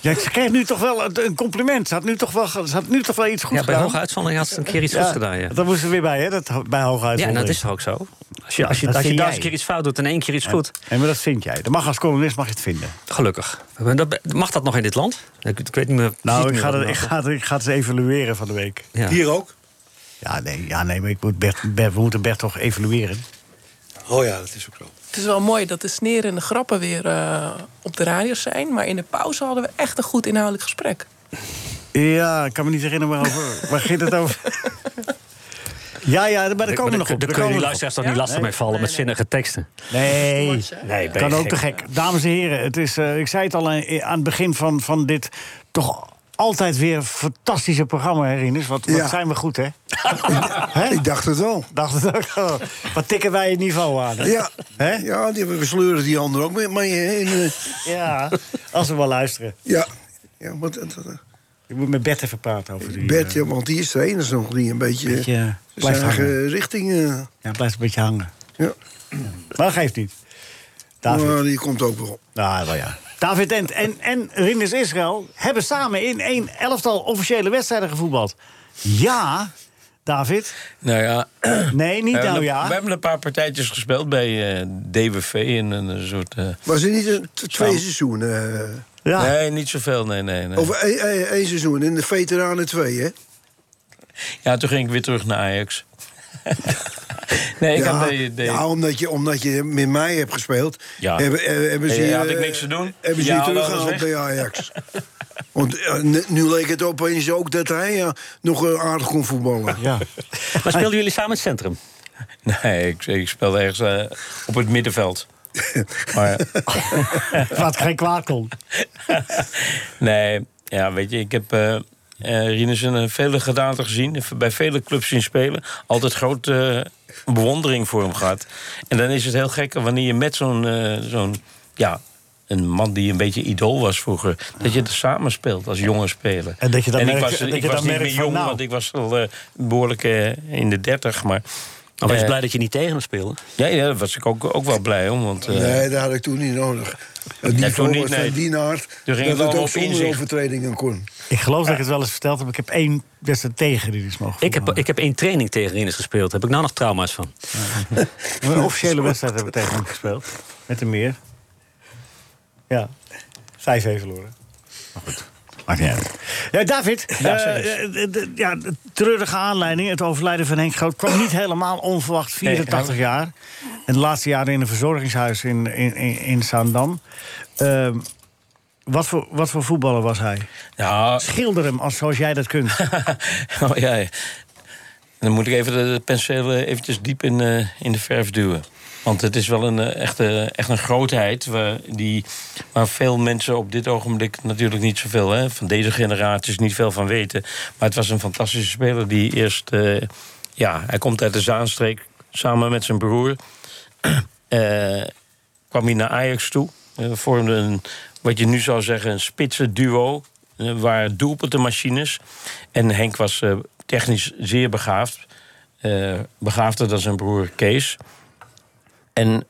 Ja, ze kreeg nu toch wel een compliment. Ze had nu toch wel, ze had nu toch wel iets goed Ja, bij gedaan. hoge uitzondering had ze een keer iets Ja, goeds gedaan. Ja. Dat moest er weer bij, hè? Dat, bij hoge Ja, uitzondering. en dat is toch ook zo? Als je, als je, dat als je duizend keer iets fout doet en één keer iets goed. Nee, maar dat vind jij. Dat mag als columnist mag je het vinden. Gelukkig. Dat- Mag dat nog in dit land? Ik, ik weet niet meer. Nou, ik meer ga, het, ik, ga het, ik ga het eens evalueren van de week. Ja. Hier ook? Ja, nee, ja, nee maar ik moet Bert, Bert- we moeten Bert toch evalueren. Oh ja, dat is ook zo. Het is wel mooi dat de sneren en de grappen weer eh, op de radio zijn. Maar in de pauze hadden we echt een goed inhoudelijk gesprek. Ja, ik kan me niet herinneren waarover. Waar ging het over? Ja, ja, maar daar komen we nog op. Daar daar kun je komen die luisteraars toch niet lastig mee vallen met zinnige teksten? Nee, Nee, ben kan ook te gek. Dames en heren, het is, eh, ik zei het al aan aan het begin van, van dit toch altijd weer fantastische programma, hè, Rinus? Wat, wat Ja. zijn we goed, hè? hè? Ik dacht het wel. Dacht het ook al. Wat tikken wij het niveau aan? hè? Ja, Hè? ja die, we sleuren die anderen ook mee. Maar, in, eh, Ja, als we wel luisteren. ja, ja wat, Ik moet met Bert even praten over die... Bert, eh, ja, want die is de enige nog die een beetje, beetje, blijft hangen. richting... eh, Ja, blijft een beetje hangen. ja. Maar dat geeft niet. David. Maar die komt ook wel. Nou, wel ja. David en, en, en Rinus Israël hebben samen in één elftal officiële wedstrijden gevoetbald. Ja, David. Nou ja, Nee, niet nou ja. we hebben een paar partijtjes gespeeld bij eh, DWV in een soort. eh, Was er niet een, twee Samen. seizoenen? eh, Ja. Nee, niet zoveel, nee, nee. nee. Of één, één, één seizoen in de veteranen twee, hè? Ja, toen ging ik weer terug naar Ajax. nee, ik ja, had de, de, ja omdat, je, omdat je met mij hebt gespeeld, Ja. hebben, eh, hebben ze Eh, je, had ik niks te doen? Hebben ze Ja, je teruggehaald weg. bij Ajax. Want eh, nu- leek het opeens ook dat hij ja, nog eh, aardig kon voetballen. Ja. Maar speelden jullie samen in het centrum? Nee, ik, ik speelde ergens eh, op het middenveld. maar Wat geen kwaad kon. nee, ja, weet je, ik heb eh eh, Rinus in eh, vele gedaanten gezien. Bij vele clubs zien spelen. Altijd grote eh, bewondering voor hem gehad. En dan is het heel gek wanneer je met zo'n, eh, zo'n ja, een man die een beetje idool was vroeger, dat je er samen speelt als jonge speler. En dat je dan ik merkt- was, dat ik je was dan niet meer van, jong, nou. want ik was al eh, behoorlijk eh, in de dertig. Maar Maar was je Eh, blij dat je niet tegen hem speelde? Ja, ja, daar was ik ook, ook wel blij om. Want, eh, Nee, dat had ik toen niet nodig. Het toen niveau niet, was van nee. die aard Toen ging dat het ook zonder inzicht. overtredingen kon. Ik geloof dat ik het wel eens verteld heb. Ik heb één wedstrijd tegen die is mogen Ik heb, ik heb één training tegen Rinus gespeeld. Daar heb ik nou nog trauma's van. Een officiële wedstrijd hebben we tegen hem gespeeld. Met een meer. Ja, 5-1 verloren. Maar goed, maakt niet uit. Ja, David, Ja, eh, eh, de, ja, de treurige aanleiding, het overlijden van Henk Groot... kwam niet helemaal onverwacht, 84 Nee, jaar. En de laatste jaren in een verzorgingshuis in, in, in, in Zaandam. Ehm, wat, voor, wat voor voetballer was hij? nou, Schilder hem als, zoals jij dat kunt. oh, ja, ja. Dan moet ik even de, penseel eh, eventjes diep in, eh, in de verf duwen. Want het is wel een, eh, echt, eh, echt een grootheid waar, die, waar veel mensen op dit ogenblik natuurlijk niet zoveel hè, van deze generaties niet veel van weten. Maar het was een fantastische speler die eerst, ja, hij komt uit de Zaanstreek samen met zijn broer. Kwam hij naar Ajax toe. Eh, vormde een, wat je nu zou zeggen, een spitse duo. eh, waar doelpuntenmachines. En Henk was eh, technisch zeer begaafd. Eh begaafder dan zijn broer Kees. En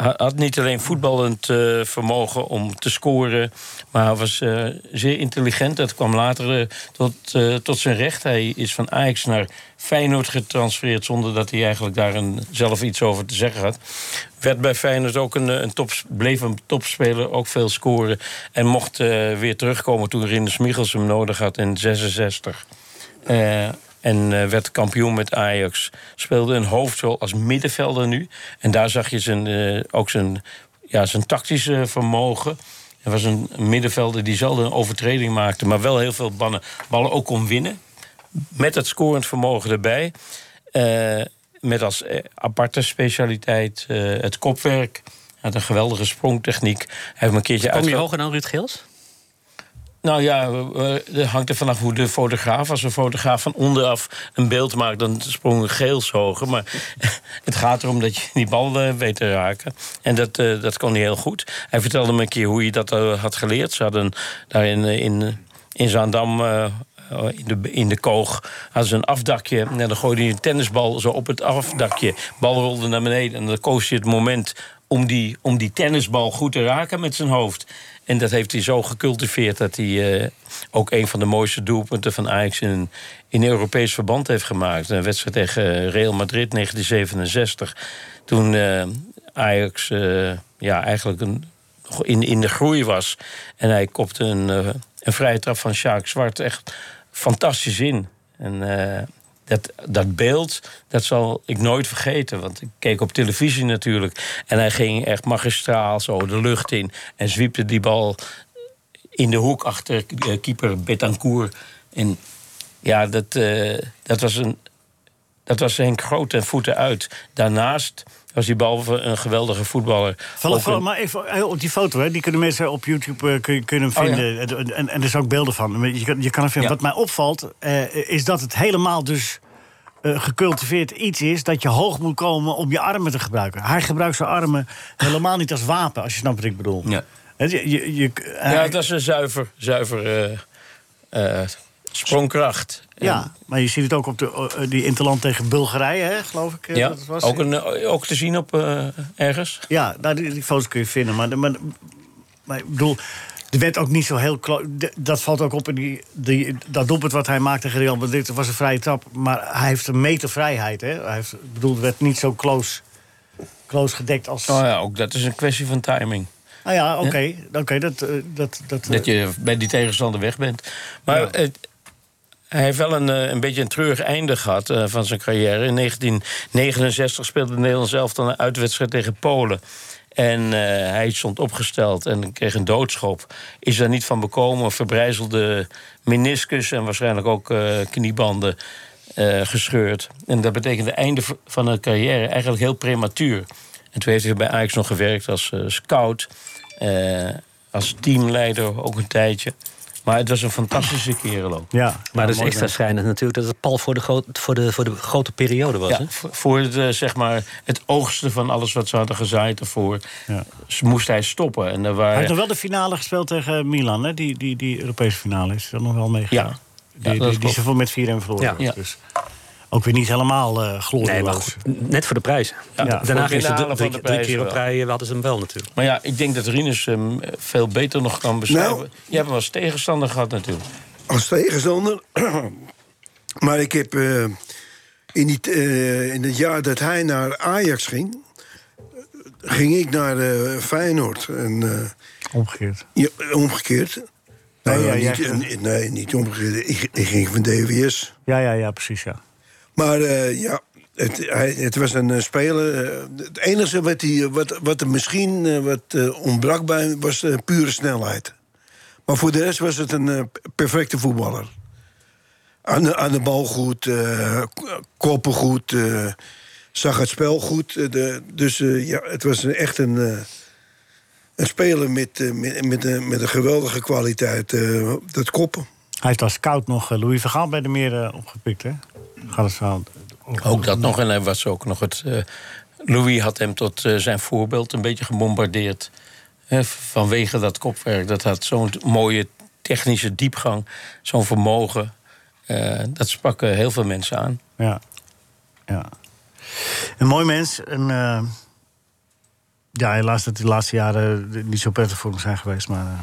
had niet alleen voetballend eh, vermogen om te scoren, maar was eh, zeer intelligent. Dat kwam later eh, tot, tot zijn recht. Hij is van Ajax naar Feyenoord getransfereerd zonder dat hij eigenlijk daar een, zelf iets over te zeggen had. Werd bij Feyenoord ook een, een top, bleef een topspeler, ook veel scoren. En mocht weer terugkomen toen Rinus Michels hem nodig had in 66. En eh, werd kampioen met Ajax. Speelde een hoofdrol als middenvelder nu. En daar zag je zijn, eh, ook zijn, ja, zijn tactische vermogen. Hij was een middenvelder die zelden een overtreding maakte... maar wel heel veel ballen, ballen ook kon winnen. Met het scorend vermogen erbij. Eh, met als aparte specialiteit het kopwerk. Hij had een geweldige sprongtechniek. Hij heeft een keertje Kom je hoger dan Ruud Geels? Nou ja, eh, het hangt er vanaf hoe de fotograaf... als een fotograaf van onderaf een beeld maakt... dan sprong geels hoger. Maar het gaat erom dat je die bal eh, weet te raken. En dat, eh, dat kon hij heel goed. Hij vertelde me een keer hoe hij dat eh, had geleerd. Ze hadden daar in, eh, in, in Zaandam... eh, in de, in de koog hadden ze een afdakje. En dan gooide hij een tennisbal zo op het afdakje. Bal rolde naar beneden. En dan koos hij het moment om die, om die tennisbal goed te raken met zijn hoofd. En dat heeft hij zo gecultiveerd dat hij eh, ook een van de mooiste doelpunten van Ajax in, in Europees verband heeft gemaakt. Een wedstrijd tegen Real Madrid 1967. Toen eh, Ajax eh, ja, eigenlijk een, in, in de groei was. En hij kopte een, een vrije trap van Sjaak Zwart echt fantastisch in. En dat, dat beeld, dat zal ik nooit vergeten. Want ik keek op televisie natuurlijk. En hij ging echt magistraal zo de lucht in. En zwiepte die bal in de hoek achter eh, keeper Betancourt. En ja, dat, eh, dat, was een, dat was Henk Groot en voeten uit. Daarnaast was hij behalve een geweldige voetballer. Een- maar even op die foto, hè, die kunnen mensen op YouTube eh, kun, kunnen Oh, ja. vinden. En, en, er zijn ook beelden van. Je kan, je kan hem vinden. Ja. Wat mij opvalt, eh, is dat het helemaal dus eh, gecultiveerd iets is... dat je hoog moet komen om je armen te gebruiken. Hij gebruikt zijn armen helemaal niet als wapen, als je snapt wat ik bedoel. Ja. Hè, Je, je, je- Ja, dat is een zuiver, zuiver sprongkracht. En- ja, maar je ziet het ook op de, eh, die interland tegen Bulgarije, hè, geloof ik. eh, ja, dat het was. ook, een, eh, ook te zien op ergens. Ja, nou, die, die foto's kun je vinden. Maar, maar, maar ik bedoel, er werd ook niet zo heel... Dat valt ook op in die, die, dat doelpunt wat hij maakte tegen Real Madrid. Dat was een vrije trap, maar hij heeft een meter vrijheid. Hè? Hij heeft, ik bedoel, het werd niet zo close, close gedekt als... Oh ja, ook dat is een kwestie van timing. Nou ja, oké. oké, dat, dat, dat, Dat je bij die tegenstander weg bent. Maar het- hij heeft wel een, eh, een beetje een treurig einde gehad eh, van zijn carrière. In 1969 speelde Nederland zelf dan een uitwedstrijd tegen Polen. En eh, hij stond opgesteld en kreeg een doodschop. Is daar niet van bekomen, verbrijzelde meniscus en waarschijnlijk ook kniebanden gescheurd. En dat betekende einde van een carrière eigenlijk heel prematuur. En toen heeft hij bij Ajax nog gewerkt als scout, als teamleider ook een tijdje. Maar het was een fantastische kerel ook. ja, Maar ja, dat is extra mens. schijnend natuurlijk dat het pal voor de, groot, voor de, voor de grote periode was. Ja, hè? voor- het, eh, zeg maar, het oogsten van alles wat ze hadden gezaaid ervoor, Ja. moest hij stoppen. En er Hij waren, heeft nog wel de finale gespeeld tegen Milan, hè? Die, die, die Europese finale is er nog wel meegegaan. Ja. Die, die, die ze met 4-1 verloren. Ja. Ja. Dus. Ook weer niet helemaal eh glorieus. Nee, maar goed, net voor de prijs. Ja, Daarna ging ze drie, van drie, de drie keer op rij, eh, hadden ze hem wel natuurlijk. Maar ja, ik denk dat Rinus hem eh, veel beter nog kan beschrijven. Nou. Je hebt hem als tegenstander gehad natuurlijk. als tegenstander. maar ik heb eh, in, die, eh, in het jaar dat hij naar Ajax ging, eh, ging ik naar eh, Feyenoord. En, eh, Omgekeerd. ja, omgekeerd. Nee, Nou, ja, niet, eh, nee, niet omgekeerd. Ik, ik ging van DWS. Ja, ja, ja, precies, ja. Maar eh, ja, het, hij, het was een eh, speler. eh, het enige wat, hij, wat, wat er misschien wat, ontbrak bij was pure snelheid. Maar voor de rest was het een perfecte voetballer. Aan de, aan de bal goed, koppen goed, zag het spel goed. de, dus ja, het was echt een, een speler met, met, met, een- met een geweldige kwaliteit. dat koppen. Hij heeft als scout nog Louis Vergaal bij de meer opgepikt, hè? Gaat het. Ook dat nog. En hij was ook nog het. eh, Louis had hem tot eh, zijn voorbeeld een beetje gebombardeerd. Hè, vanwege dat kopwerk. Dat had zo'n mooie technische diepgang. Zo'n vermogen. Eh, dat sprak heel veel mensen aan. Ja. ja. Een mooi mens. Een, ja, helaas dat de laatste jaren niet zo prettig voor hem zijn geweest. Maar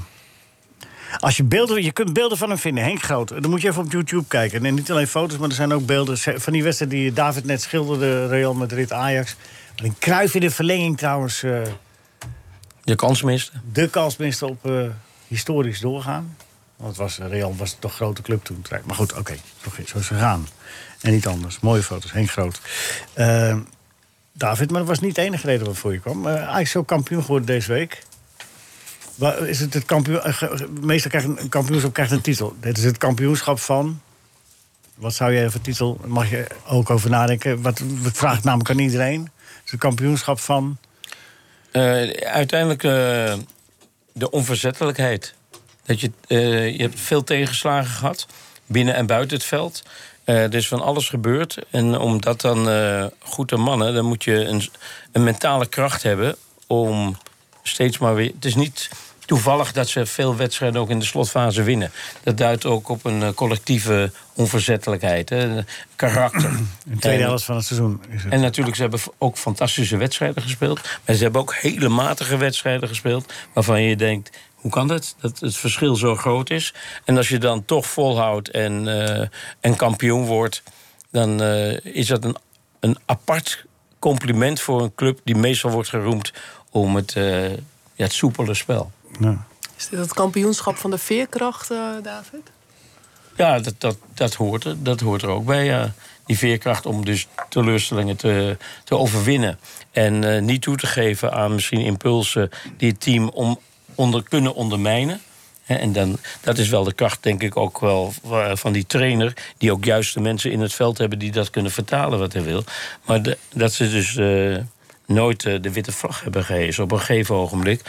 als je beelden, je kunt beelden van hem vinden. Henk Groot. Dan moet je even op YouTube kijken. En niet alleen foto's, maar er zijn ook beelden van die wedstrijd die David net schilderde. Real Madrid, Ajax. Een kruif in de verlenging trouwens. eh, Je kans miste. de kans miste op eh, historisch doorgaan. Want het was, Real was toch een grote club toen. Maar goed, oké, zo, zo is het gegaan. En niet anders. Mooie foto's, Henk Groot. Eh, David, maar dat was niet de enige reden waarvoor je kwam. Eh Ajax is ook kampioen geworden deze week. Is het het kampioen, eh, meestal krijgt een, kampioenschap krijgt een titel. Dit is het kampioenschap van... Wat zou jij voor titel... Mag je ook over nadenken. Wat, wat vraagt namelijk aan iedereen. Het is het kampioenschap van... Eh, uiteindelijk eh, de onverzettelijkheid. Dat je, je hebt veel tegenslagen gehad, binnen en buiten het veld. Er is van alles gebeurd. En om dat dan goed te mannen, dan moet je een, een mentale kracht hebben om steeds maar weer. Het is niet toevallig dat ze veel wedstrijden ook in de slotfase winnen. Dat duidt ook op een eh, collectieve onverzettelijkheid, hè, karakter. In de tweede helft van het seizoen is het. en natuurlijk, ze hebben ook fantastische wedstrijden gespeeld. Maar ze hebben ook hele matige wedstrijden gespeeld. Waarvan je denkt, hoe kan dat? Dat het verschil zo groot is. En als je dan toch volhoudt en, eh, en kampioen wordt... dan eh, is dat een, een apart compliment voor een club... die meestal wordt geroemd om het, eh, ja, het soepele spel. Ja. Is dit het kampioenschap van de veerkracht, David? Ja, dat, dat, dat, hoort, er, dat hoort er ook bij. Ja. Die veerkracht om dus teleurstellingen te, te overwinnen. En eh, niet toe te geven aan misschien impulsen die het team om, onder, kunnen ondermijnen. Hè, En dan, dat is wel de kracht, denk ik, ook wel van die trainer. Die ook juist de mensen in het veld hebben die dat kunnen vertalen wat hij wil. Maar de- dat ze dus eh, nooit eh, de witte vlag hebben gehezen op een gegeven ogenblik.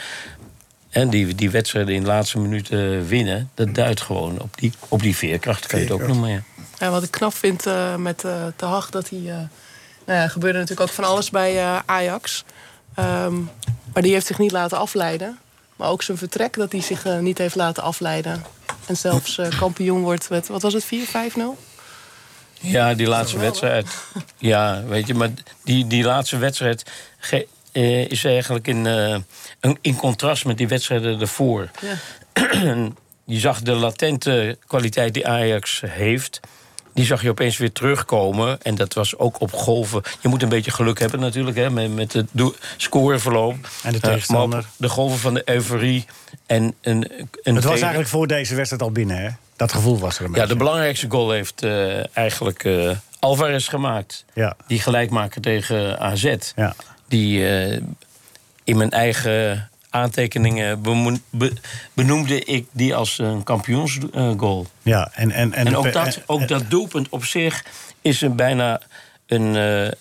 En die, die wedstrijden in de laatste minuten winnen, dat duidt gewoon op die, op die veerkracht, kan je het ook noemen. Ja. Ja, wat ik knap vind eh, met eh Te Hag, dat hij... eh, nou ja, er gebeurde natuurlijk ook van alles bij eh, Ajax. Ehm, maar die heeft zich niet laten afleiden. Maar ook zijn vertrek, dat hij zich niet heeft laten afleiden. En zelfs kampioen wordt met, wat was het, 4-5-0? Ja, die laatste wedstrijd. Ja, weet je, maar die, die laatste wedstrijd eh, is eigenlijk in, eh, een- in contrast met die wedstrijden ervoor. Ja. je zag de latente kwaliteit die Ajax heeft. Die zag je opeens weer terugkomen. En dat was ook op golven. Je moet een beetje geluk hebben natuurlijk, hè, met, met het scoreverloop. En de Eh, tegenstander. de golven van de euforie. En een, een Het was tegen- eigenlijk voor deze wedstrijd al binnen, hè? Dat gevoel was er een Ja, beetje. de belangrijkste goal heeft eh, eigenlijk eh, Alvarez gemaakt. Ja, Die gelijkmaker tegen AZ. ja. Die eh, in mijn eigen aantekeningen benoemde ik die als een kampioensgoal. ja. En, en, en, En de ook pe- dat, en- ook dat doelpunt op zich is een bijna een, eh,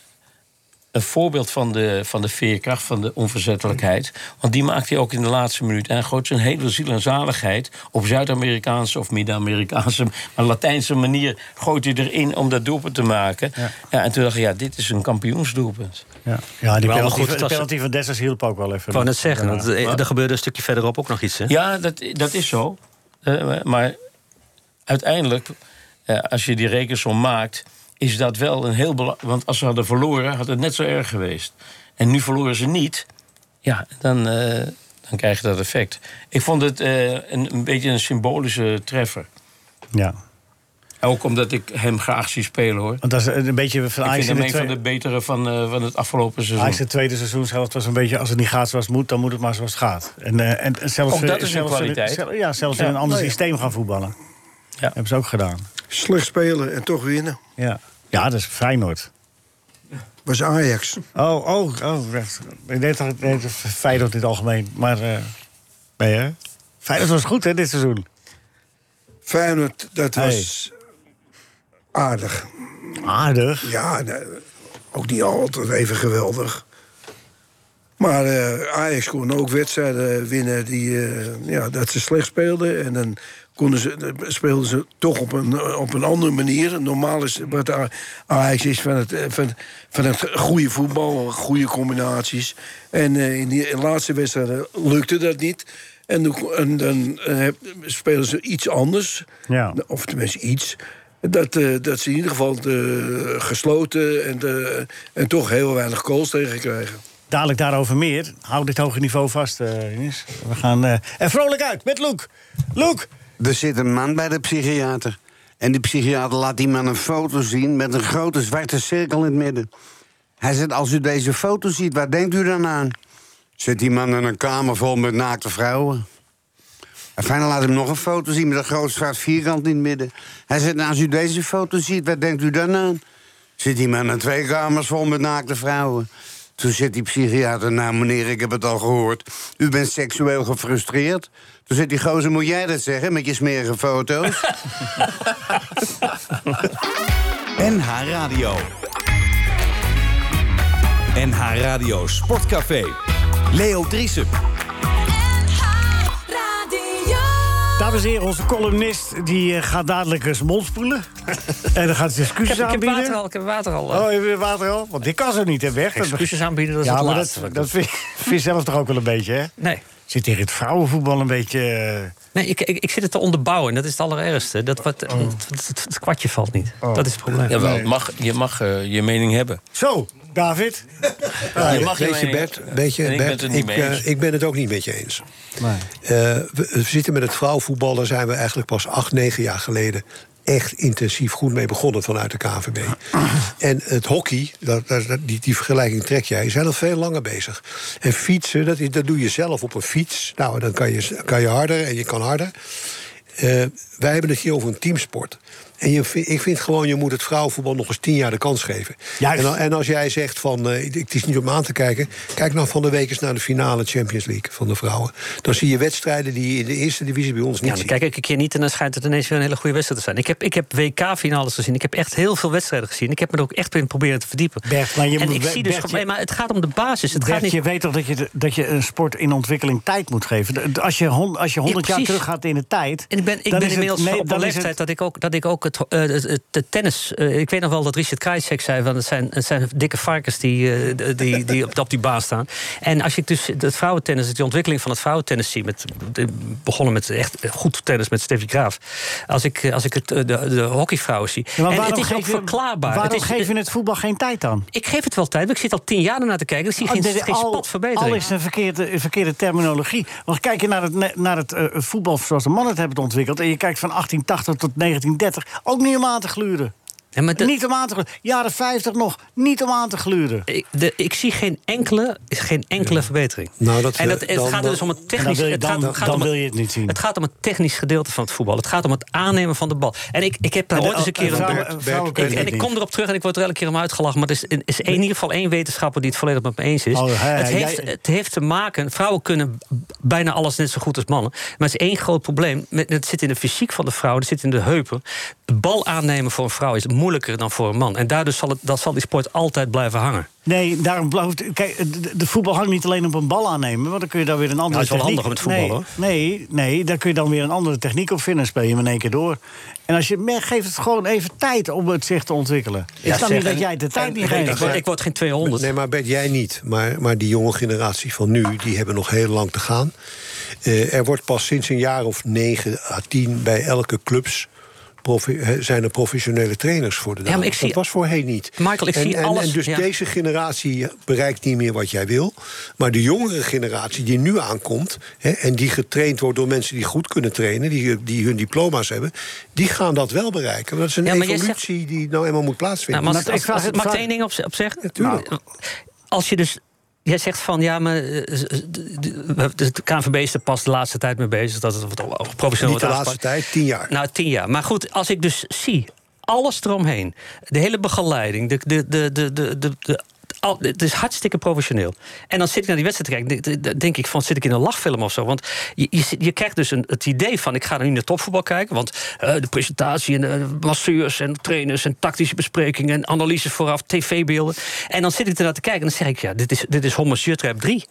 een voorbeeld van de, van de veerkracht, van de onverzettelijkheid. Want die maakt hij ook in de laatste minuut. En hij gooit zijn hele ziel en zaligheid op Zuid-Amerikaanse of Midden-Amerikaanse, maar Latijnse manier gooit hij erin om dat doelpunt te maken. Ja. Ja. en toen dacht ik, ja, dit is een kampioensdoelpunt. ja. ja, die Wel penalty, goed, de penalty van Dessers hielp ook wel even. Ik wou net zeggen, want, eh, er gebeurde een stukje verderop ook nog iets. Hè? Ja, dat, dat is zo. Eh, maar uiteindelijk, eh, als je die rekensom maakt... is dat wel een heel belangrijk. Want als ze hadden verloren, had het net zo erg geweest. En nu verloren ze niet. Ja, dan, eh, dan krijg je dat effect. Ik vond het eh, een, een beetje een symbolische treffer. Ja. Ook omdat ik hem graag zie spelen hoor. Want dat is een beetje van Ik vind in hem de een van de betere van, eh, van het afgelopen seizoen. Ajax het tweede seizoenshelft was een beetje... als het niet gaat zoals het moet, dan moet het maar zoals het gaat. En, en zelfs, Ook dat is een zelfs kwaliteit. zel- ja, zelfs Ja. in een ander Nou ja. systeem gaan voetballen. Ja. Hebben ze ook gedaan. Slecht spelen en toch winnen. Ja, ja dat is Feyenoord. Was Ajax. Oh, oh, oh. Ik deed nee, Feyenoord in het algemeen. Maar, eh nee hè? Feyenoord was goed hè, dit seizoen. Feyenoord, dat was aardig. Aardig. Ja, ook niet altijd even geweldig. Maar eh, Ajax kon ook wedstrijden winnen die, eh, ja, dat ze slecht speelden. En dan konden ze, speelden ze toch op een, op een andere manier. Normaal is wat Ajax is van het, eh, van, van het goede voetbal, goede combinaties. En eh, in die laatste wedstrijden lukte dat niet. En, dan- en dan eh, spelen ze iets anders. Ja. Of tenminste iets. Dat, dat ze in ieder geval gesloten en, eh, en toch heel weinig goals tegenkrijgen. Dadelijk daarover meer. Hou dit hoge niveau vast, Ines. We gaan er vrolijk uit met Loek. Loek! Er zit een man bij de psychiater. En die psychiater laat die man een foto zien met een grote zwarte cirkel in het midden. Hij zegt, als u deze foto ziet, waar denkt u dan aan? Zit die man in een kamer vol met naakte vrouwen? En fijn, laat hem nog een foto zien met een groot zwart vierkant in het midden. Hij zegt, nou, als u deze foto ziet, waar denkt u dan aan? Zit die man in twee kamers vol met naakte vrouwen? Toen zit die psychiater, nou meneer, ik heb het al gehoord. U bent seksueel gefrustreerd. Toen zit die gozer, moet jij dat zeggen, met je smerige foto's? NH Radio. NH Radio Sportcafé. Leo Driesen. Dames en heren, onze columnist die eh, gaat dadelijk eens mond spoelen. en dan gaat ze Ik excuses heb, ik heb aanbieden. water al, ik heb water al. Oh, je hebt water al? Want dit kan zo niet, hè, weg. Excuses aanbieden, dat is ja, het maar laatste dat, dat ik vind, vind je zelf toch ook wel een beetje, hè? Nee. Zit tegen het vrouwenvoetbal een beetje... eh, Nee, ik, ik, ik zit het te onderbouwen. Dat is het allerergste. Dat, wat, Oh. het, het, het kwartje valt niet. Dat is het probleem. Jawel, het mag, je mag eh, je mening hebben. Zo, David. je mag je Weet je, mening Bert, hebben. weet je, En ik ben Bert, het niet mee eh, eens. ik ben het ook niet met je eens. Nee. Eh, we, we zitten met het vrouwenvoetbal, daar zijn we eigenlijk pas acht, negen jaar geleden echt intensief goed mee begonnen vanuit de KVB. En het hockey, dat, dat, die, die vergelijking trek jij, zijn al veel langer bezig. En fietsen, dat, dat doe je zelf op een fiets. Nou, dan kan je, kan je harder en je kan harder. Eh, wij hebben het hier over een teamsport. En je, ik vind gewoon, je moet het vrouwenvoetbal nog eens tien jaar de kans geven. Juist. En, en als jij zegt van, eh, het is niet om aan te kijken... kijk nou van de week eens naar de finale Champions League van de vrouwen. Dan zie je wedstrijden die je in de eerste divisie bij ons niet Ja, dan ziet. kijk ik een keer niet en dan schijnt het ineens weer een hele goede wedstrijd te zijn. Ik heb, ik heb WK-finales gezien. Ik heb echt heel veel wedstrijden gezien. Ik heb me er ook echt in proberen te verdiepen. Bert, maar je en moet- ik zie dus Bert, je- maar het gaat om de basis. Het gaat niet, je weet toch dat je, de- dat je een sport in ontwikkeling tijd moet geven? De- de- Als je, hon- als je 100 jaar terug gaat in de tijd. En ik ben, ik dan ben is het- inmiddels nee, op is leeftijd het- dat ik ook, dat ik ook het, eh, het, het, het tennis... eh, ik weet nog wel dat Richard Krajicek zei... Van, het, zijn, het zijn dikke varkens die, eh, die, die op, op die baan staan. En als ik dus het vrouwentennis, de ontwikkeling van het vrouwentennis zie... Met, begonnen met echt goed tennis met Steffi Graaf. Als ik, als ik het, de, de hockeyvrouwen zie. Ja, maar en waarom het is ook geef je- verklaarbaar. Waarom het is, geef je het voetbal geen tijd dan? Ik geef het wel tijd, want ik zit al tien jaar ernaar te kijken. Ik zie Oh, geen, dit- geen al- spat verbetering. Al is een verkeerde, verkeerde terminologie. Want kijk je naar het, naar het voetbal zoals de mannen het hebben ontwikkeld... en je kijkt van 1880 tot 1930, ook niet om aan te gluren. Ja, maar de- Niet om aan te gluren. Jaren 50 nog, niet om aan te gluren. Ik, de, ik zie geen enkele, geen enkele verbetering. Nou, dat, en dat, het dan- gaat er dus om het dan technisch. wil je, het gaat, dan, gaat dan om wil het, je het niet zien. het gaat om het technisch gedeelte van het voetbal. Het gaat om het aannemen van de bal. En ik, ik heb daar ooit eens een keer en een. ik- en het ik kom erop terug en ik word er elke keer om uitgelachen. Maar er is, is in ieder geval één wetenschapper die het volledig met me eens is. Oh, het, jij- heeft, het heeft te maken. Vrouwen kunnen bijna alles net zo goed als mannen. Maar het is één groot probleem. Met- Het zit in de fysiek van de vrouw, het zit in de heupen. De bal aannemen voor een vrouw is moeilijker dan voor een man. En daardoor zal, het, dat zal die sport altijd blijven hangen. Nee, daarom blijft. Kijk, de, voetbal hangt niet alleen op een bal aannemen, want dan kun je daar weer een andere Nou, het is wel techniek. handig met voetbal, nee, hoor. Nee, nee, daar kun je dan weer een andere techniek op vinden. en Speel je hem in één keer door. En als je mer- geeft het gewoon even tijd om het zich te ontwikkelen. ik snap niet dat jij de tijd en- niet geeft. ik, word- ik word geen 200. Nee, maar Bert, jij niet. Maar, maar die jonge generatie van nu, die hebben nog heel lang te gaan. Eh, er wordt pas sinds een jaar of negen à tien bij elke clubs zijn er professionele trainers voor de Ja, maar dames. ik zie- Dat was voorheen niet. Michael, ik en, zie en, alles- En dus ja. deze generatie bereikt niet meer wat jij wil. Maar de jongere generatie die nu aankomt... Hè, en die getraind wordt door mensen die goed kunnen trainen... die, die hun diploma's hebben, die gaan dat wel bereiken. Dat is een Ja, evolutie die nou eenmaal moet plaatsvinden. Nou, mag, Maar als, ik vraag- als- mag ik vraag- één ding op, op zeggen? tuurlijk. Nou, Als je dus... Jij zegt van, ja, maar eh, de, de, de KNVB is er pas de laatste tijd mee bezig... dat het wat professioneel Niet de laatste aangepakt. tijd, tien jaar. Nou, tien jaar. Maar goed, als ik dus zie, alles eromheen... de hele begeleiding, de, de, de, de, de, de- al- het is hartstikke professioneel. En dan zit ik naar die wedstrijd te kijken, denk- denk ik van, zit ik in een lachfilm of zo? Want je, je, krijgt dus een, het idee van, ik ga nu naar topvoetbal kijken... want eh, de presentatie en de masseurs en trainers en tactische besprekingen... en analyses vooraf, tv-beelden. En dan zit ik ernaar te kijken en dan zeg ik, ja, dit is, dit is Homer Trap 3.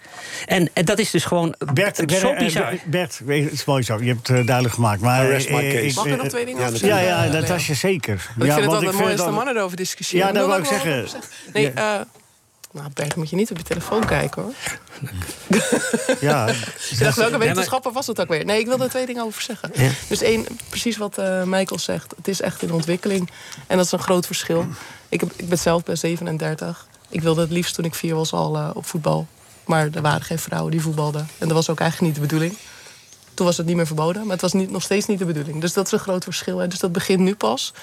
En, en dat is dus gewoon Bert, ben, zo eh, bizar. Bert, het is mooi zo. Je hebt het duidelijk gemaakt. Maar, I rest my eh, case. ik- Mag ik er eh, nog twee dingen ja, over Ja, Eh, dat was je zeker. Want ja, ik vind het want altijd mooi als de dan- mannen erover discussiëren. Ja, dat Wil wou ik zeggen. Nee, eh, nou Bert, moet je niet op je telefoon kijken hoor. Ja, Ik dacht, welke wetenschapper was het ook weer? Nee, ik wil er twee dingen over zeggen. Ja. Dus één, precies wat eh Michael zegt. Het is echt in ontwikkeling. En dat is een groot verschil. Ik, heb, ik ben zelf bij 37. Ik wilde het liefst toen ik vier was al eh, op voetbal. Maar er waren geen vrouwen die voetbalden. En dat was ook eigenlijk niet de bedoeling. Toen was het niet meer verboden, maar het was niet, nog steeds niet de bedoeling. Dus dat is een groot verschil. Hè. Dus dat begint nu pas.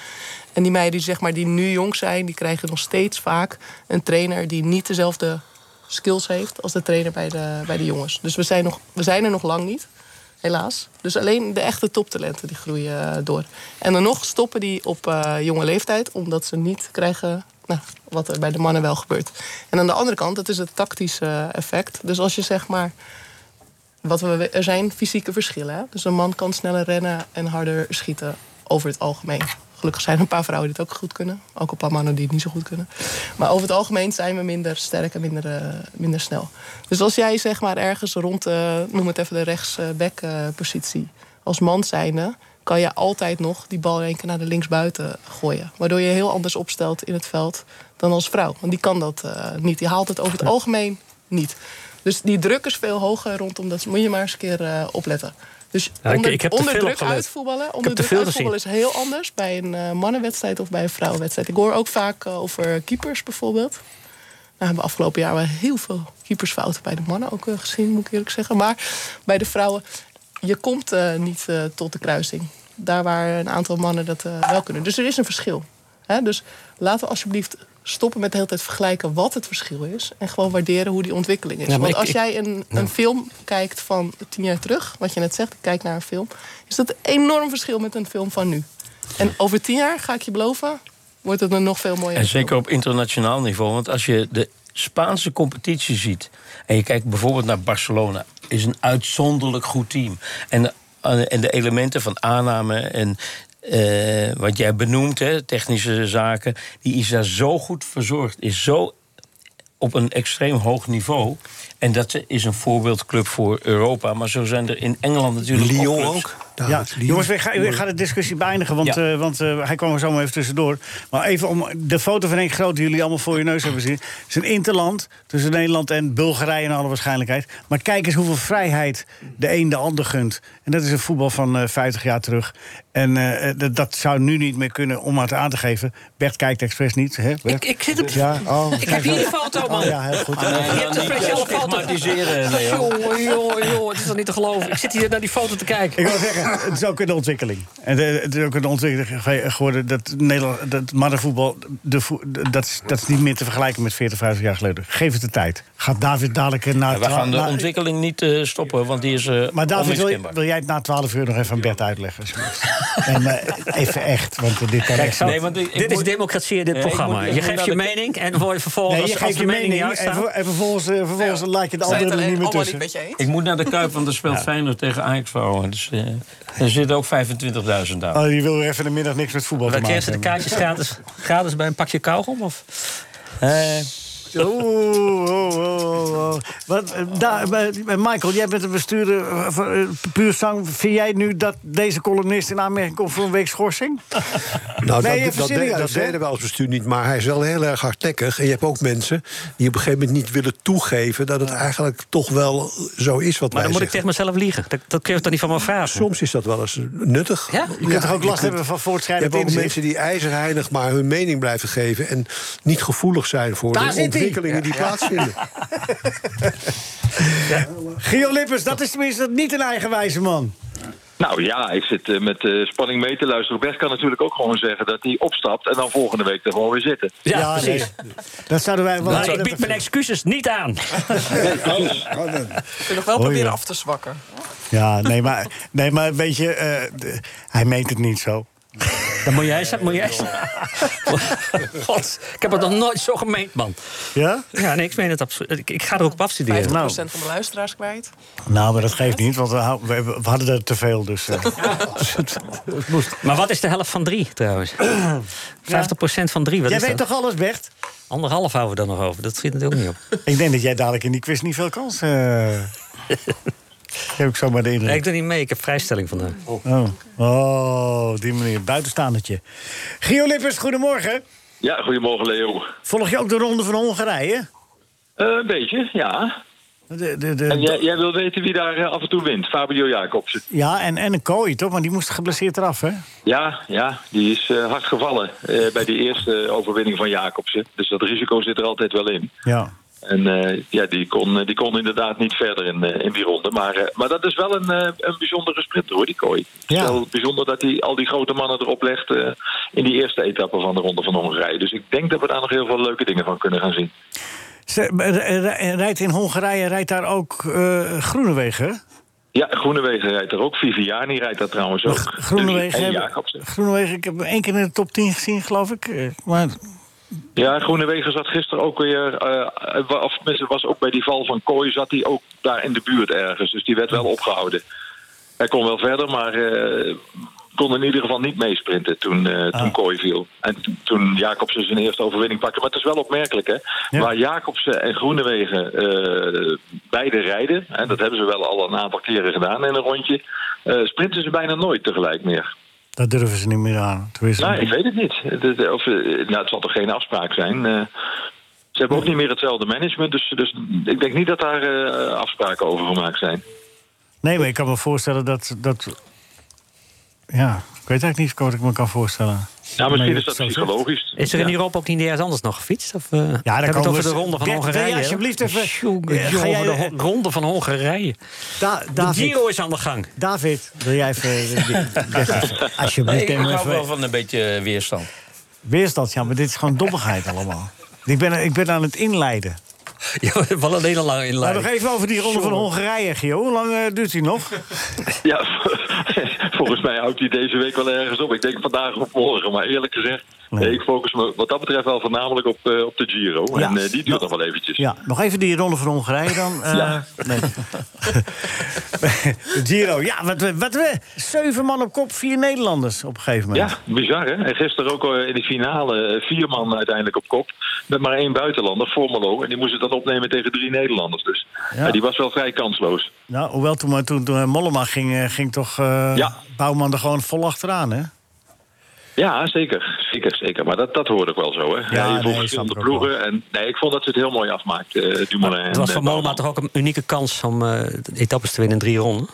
En die meiden die, zeg maar, die nu jong zijn, die krijgen nog steeds vaak een trainer die niet dezelfde skills heeft als de trainer bij de, bij de jongens. Dus we zijn, nog, we zijn er nog lang niet, helaas. Dus alleen de echte toptalenten die groeien eh, door. En dan nog stoppen die op eh, jonge leeftijd, omdat ze niet krijgen nou, wat er bij de mannen wel gebeurt. En aan de andere kant, dat is het tactische effect. Dus als je zeg maar wat we, er zijn fysieke verschillen. Hè? Dus een man kan sneller rennen en harder schieten over het algemeen. Gelukkig zijn er een paar vrouwen die het ook goed kunnen. Ook een paar mannen die het niet zo goed kunnen. Maar over het algemeen zijn we minder sterk en minder, eh, minder snel. Dus als jij zeg maar ergens rond, eh, noem het even de rechtsback-positie... als man zijnde, kan je altijd nog die bal één keer naar de linksbuiten gooien. Waardoor je heel anders opstelt in het veld dan als vrouw. Want die kan dat eh, niet. Die haalt het over het algemeen niet. Dus die druk is veel hoger rondom dat. Moet je maar eens een keer eh, opletten. Dus Ja, onder, ik onder veel druk uitvoetballen, onder druk uitvoetballen is heel anders bij een eh, mannenwedstrijd of bij een vrouwenwedstrijd. Ik hoor ook vaak eh, over keepers bijvoorbeeld. Nou, hebben we afgelopen jaar wel heel veel keepersfouten bij de mannen ook gezien, moet ik eerlijk zeggen. Maar bij de vrouwen, je komt niet tot de kruising. Daar waar een aantal mannen dat wel kunnen. Dus er is een verschil. Hè? Dus laten we alsjeblieft stoppen met de hele tijd vergelijken wat het verschil is. En gewoon waarderen hoe die ontwikkeling is. Ja, Want ik- als jij een, een film kijkt van tien jaar terug, wat je net zegt, ik kijk naar een film, is dat een enorm verschil met een film van nu. En over tien jaar, ga ik je beloven, wordt het een nog veel mooier. En zeker op internationaal niveau. Want als je de Spaanse competitie ziet. en je kijkt bijvoorbeeld naar Barcelona. is een uitzonderlijk goed team. En, eh, en de elementen van aanname en. Eh, wat jij benoemt, hè, technische zaken, die is daar zo goed verzorgd, is zo op een extreem hoog niveau. En dat is een voorbeeldclub voor Europa. Maar zo zijn er in Engeland natuurlijk Lyon ook. David, Ja, jongens, we gaan, we gaan de discussie beëindigen, want, Ja. eh, want eh, hij kwam er zomaar even tussendoor. Maar even om de foto van Henk Groot, die jullie allemaal voor je neus hebben gezien. Het is een interland tussen Nederland en Bulgarije in alle waarschijnlijkheid. Maar kijk eens hoeveel vrijheid de een de ander gunt. En dat is een voetbal van eh 50 jaar terug. En dat- dat zou nu niet meer kunnen om het aan te geven. Bert kijkt expres niet, hè? Ik, ik zit op... Ja, oh, Ik heb hier die foto, man. Oh, ja, heel goed. Nee, Je hebt een niet speciale foto. jongen, het is toch niet te geloven. Ik zit hier naar die foto te kijken. Ik wil zeggen, het is ook een ontwikkeling. En eh, het is ook een ontwikkeling ge- geworden dat Nederland, dat mannenvoetbal, de, vo- dat, is, dat is niet meer te vergelijken met 40, 50 jaar geleden. Geef het de tijd. Gaat David dadelijk naar. Ja, we gaan de ontwikkeling niet eh, stoppen, want die is eh maar David, wil, jij het na 12 uur nog even aan Bert uitleggen? en eh, even echt, want dit kan echt Nee, want ik, ik Dit is moet- democratie, dit Nee, ik programma. moet- je geeft je mening en voor- vervolgens, Nee, je als geeft de je mening en, en vervolgens, eh, vervolgens laat je de anderen er niet meer allemaal tussen. niet met je eens? Ik moet naar de Kuip, want er speelt Feyenoord tegen Ajax vrouwen. Dus eh, er zitten ook 25.000 daar. Oh, die wil even de middag niks met voetbal te Dan maken ze de kaartjes gratis, gratis bij een pakje kauwgom? Of? Eh, Oeh, oh, oh, oh. Wat, eh, daar, Michael, jij bent een bestuurder eh, van eh, puur zang. Vind jij nu dat deze columnist in aanmerking komt voor een week schorsing? Nou, Nee, dat, dat, de- dat deden wij als bestuur niet, maar hij is wel heel erg hardnekkig. En je hebt ook mensen die op een gegeven moment niet willen toegeven... dat het eigenlijk toch wel zo is wat Maar wij dan moet ik tegen mezelf liegen. Dat, dat kun je toch niet van me vragen? Soms is dat wel eens nuttig. Ja? Je kunt toch ook je last hebben van Je voortschrijdend hebt ook inzicht? mensen die ijzerheinig maar hun mening blijven geven... en niet gevoelig zijn voor Daar de zit hij. Ontwikkelingen die plaatsvinden. Gio Lippers, dat is tenminste niet een eigenwijze man. Nou ja, ik zit eh, met eh, spanning mee te luisteren. Bert kan natuurlijk ook gewoon zeggen dat hij opstapt... en dan volgende week er gewoon weer zitten. Ja, precies. nee. Dat zouden wij wel... Maar ik bied mijn excuses niet aan. Dan. Ik wil nog wel proberen ja. af te zwakken. Ja, nee, maar, nee, maar weet je, eh, hij meent het niet zo. Dan moet jij zeggen, moet jij. God, ik heb het nog nooit zo gemeend, man. Ja? Ja, nee, ik meen het absoluut. Ik, ik ga er ook op 50% afstuderen. Nou. van de luisteraars kwijt. Nou, maar dat geeft niet, want we, hadden er te veel. Dus, eh. Het, het moest. Maar wat is de helft van drie, trouwens? 50% van drie, wat Jij is weet dat? toch alles, Bert? Anderhalf houden we dan nog over. Dat schiet natuurlijk niet op. Ik denk dat jij dadelijk in die quiz niet veel kans eh heb ik zomaar de indruk. Nee, ik doe niet mee. Ik heb vrijstelling vandaag. Oh. oh, op die manier. Buitenstaandertje. Gio Lippers, goedemorgen. Ja, goedemorgen Leo. Volg je ook de ronde van Hongarije? Eh, een beetje, ja. De, de, de, En jij, jij wil weten wie daar eh, af en toe wint? Fabio Jacobsen. Ja, en, en een kooi, toch? Maar die moest geblesseerd eraf, hè? Ja, ja, die is eh, hard gevallen eh, bij die eerste overwinning van Jacobsen. Dus dat risico zit er altijd wel in. Ja. En eh, ja, die kon, eh, die kon inderdaad niet verder in, eh, in die ronde. Maar, maar dat is wel een, een bijzondere sprinter hoor, die kooi. Ja. wel bijzonder dat hij al die grote mannen erop legt in die eerste etappe van de Ronde van Hongarije. Dus ik denk dat we daar nog heel veel leuke dingen van kunnen gaan zien. Rijdt in Hongarije, rijdt daar ook Groenewegen? Ja, Groenewegen rijdt er ook. Viviani rijdt daar trouwens ook. Groenewegen, En hebben- Jacobsen. Groenewegen, ik heb hem één keer in de top 10 gezien, geloof ik. Maar Ja, Groenewegen zat gisteren ook weer... eh, wa- of tenminste, was ook bij die val van Kooi... zat hij ook daar in de buurt ergens. Dus die werd wel opgehouden. Hij kon wel verder, maar... eh, kon in ieder geval niet meesprinten toen, eh toen Kooi viel. En toen Jacobsen zijn eerste overwinning pakte. Maar het is wel opmerkelijk, hè. Ja. Waar Jacobsen en Groenewegen eh, beide rijden... en dat hebben ze wel al een aantal keren gedaan in een rondje... eh, sprinten ze bijna nooit tegelijk meer. Dat durven ze niet meer aan. Tenminste, Nou, ik weet het niet. Of, eh, nou, het zal toch geen afspraak zijn. Eh, ze hebben ook niet meer hetzelfde management, dus, dus ik denk niet dat daar eh, afspraken over gemaakt zijn. Nee, maar ik kan me voorstellen dat... dat ja, ik weet eigenlijk niet wat ik me kan voorstellen. Nou, misschien is dat zegt. psychologisch. Is er in Ja. Europa ook niet ergens anders nog gefietst? Of, uh, komen over we- de ronde van Hongarije? alsjeblieft even- Ja, ga jij- de ronde van Hongarije. Da De Giro is aan de gang. David, wil jij even... alsjeblieft, ik hou wel van een beetje weerstand. Weerstand, ja, maar dit is gewoon dommigheid allemaal. Ik ben, ik ben aan het inleiden. Ja, we vallen alleen al lang in Nou, nog even over die ronde van Hongarije, Gio. Hoe lang eh, duurt die nog? Ja, volgens mij houdt hij deze week wel ergens op. Ik denk vandaag of morgen, maar eerlijk gezegd... Nee. Ik focus me wat dat betreft wel voornamelijk op, eh, op de Giro. Ja. En eh, die duurt nog wel eventjes. Ja, nog even die ronde van Hongarije dan. Eh, Ja. nee. Giro, ja, wat, we- wat we... Zeven man op kop, vier Nederlanders op een gegeven moment. Ja, bizar hè. En gisteren ook in de finale vier man uiteindelijk op kop. Met maar één buitenlander, Formelo. En die moest het dan opnemen tegen drie Nederlanders. Dus ja, die was wel vrij kansloos. Nou, hoewel toen, maar toen, toen Mollema ging, eh, ging toch eh, Ja. Bouwman er gewoon vol achteraan, hè? Ja, zeker. Zeker, zeker. Maar dat, dat hoorde ik wel zo hè. Ja, je verschillende wel. ploegen. En nee, ik vond dat ze het heel mooi afmaakt, eh Dumoulin. Het was voor eh, Mollema toch ook een unieke kans om eh, etappes te winnen in drie ronden?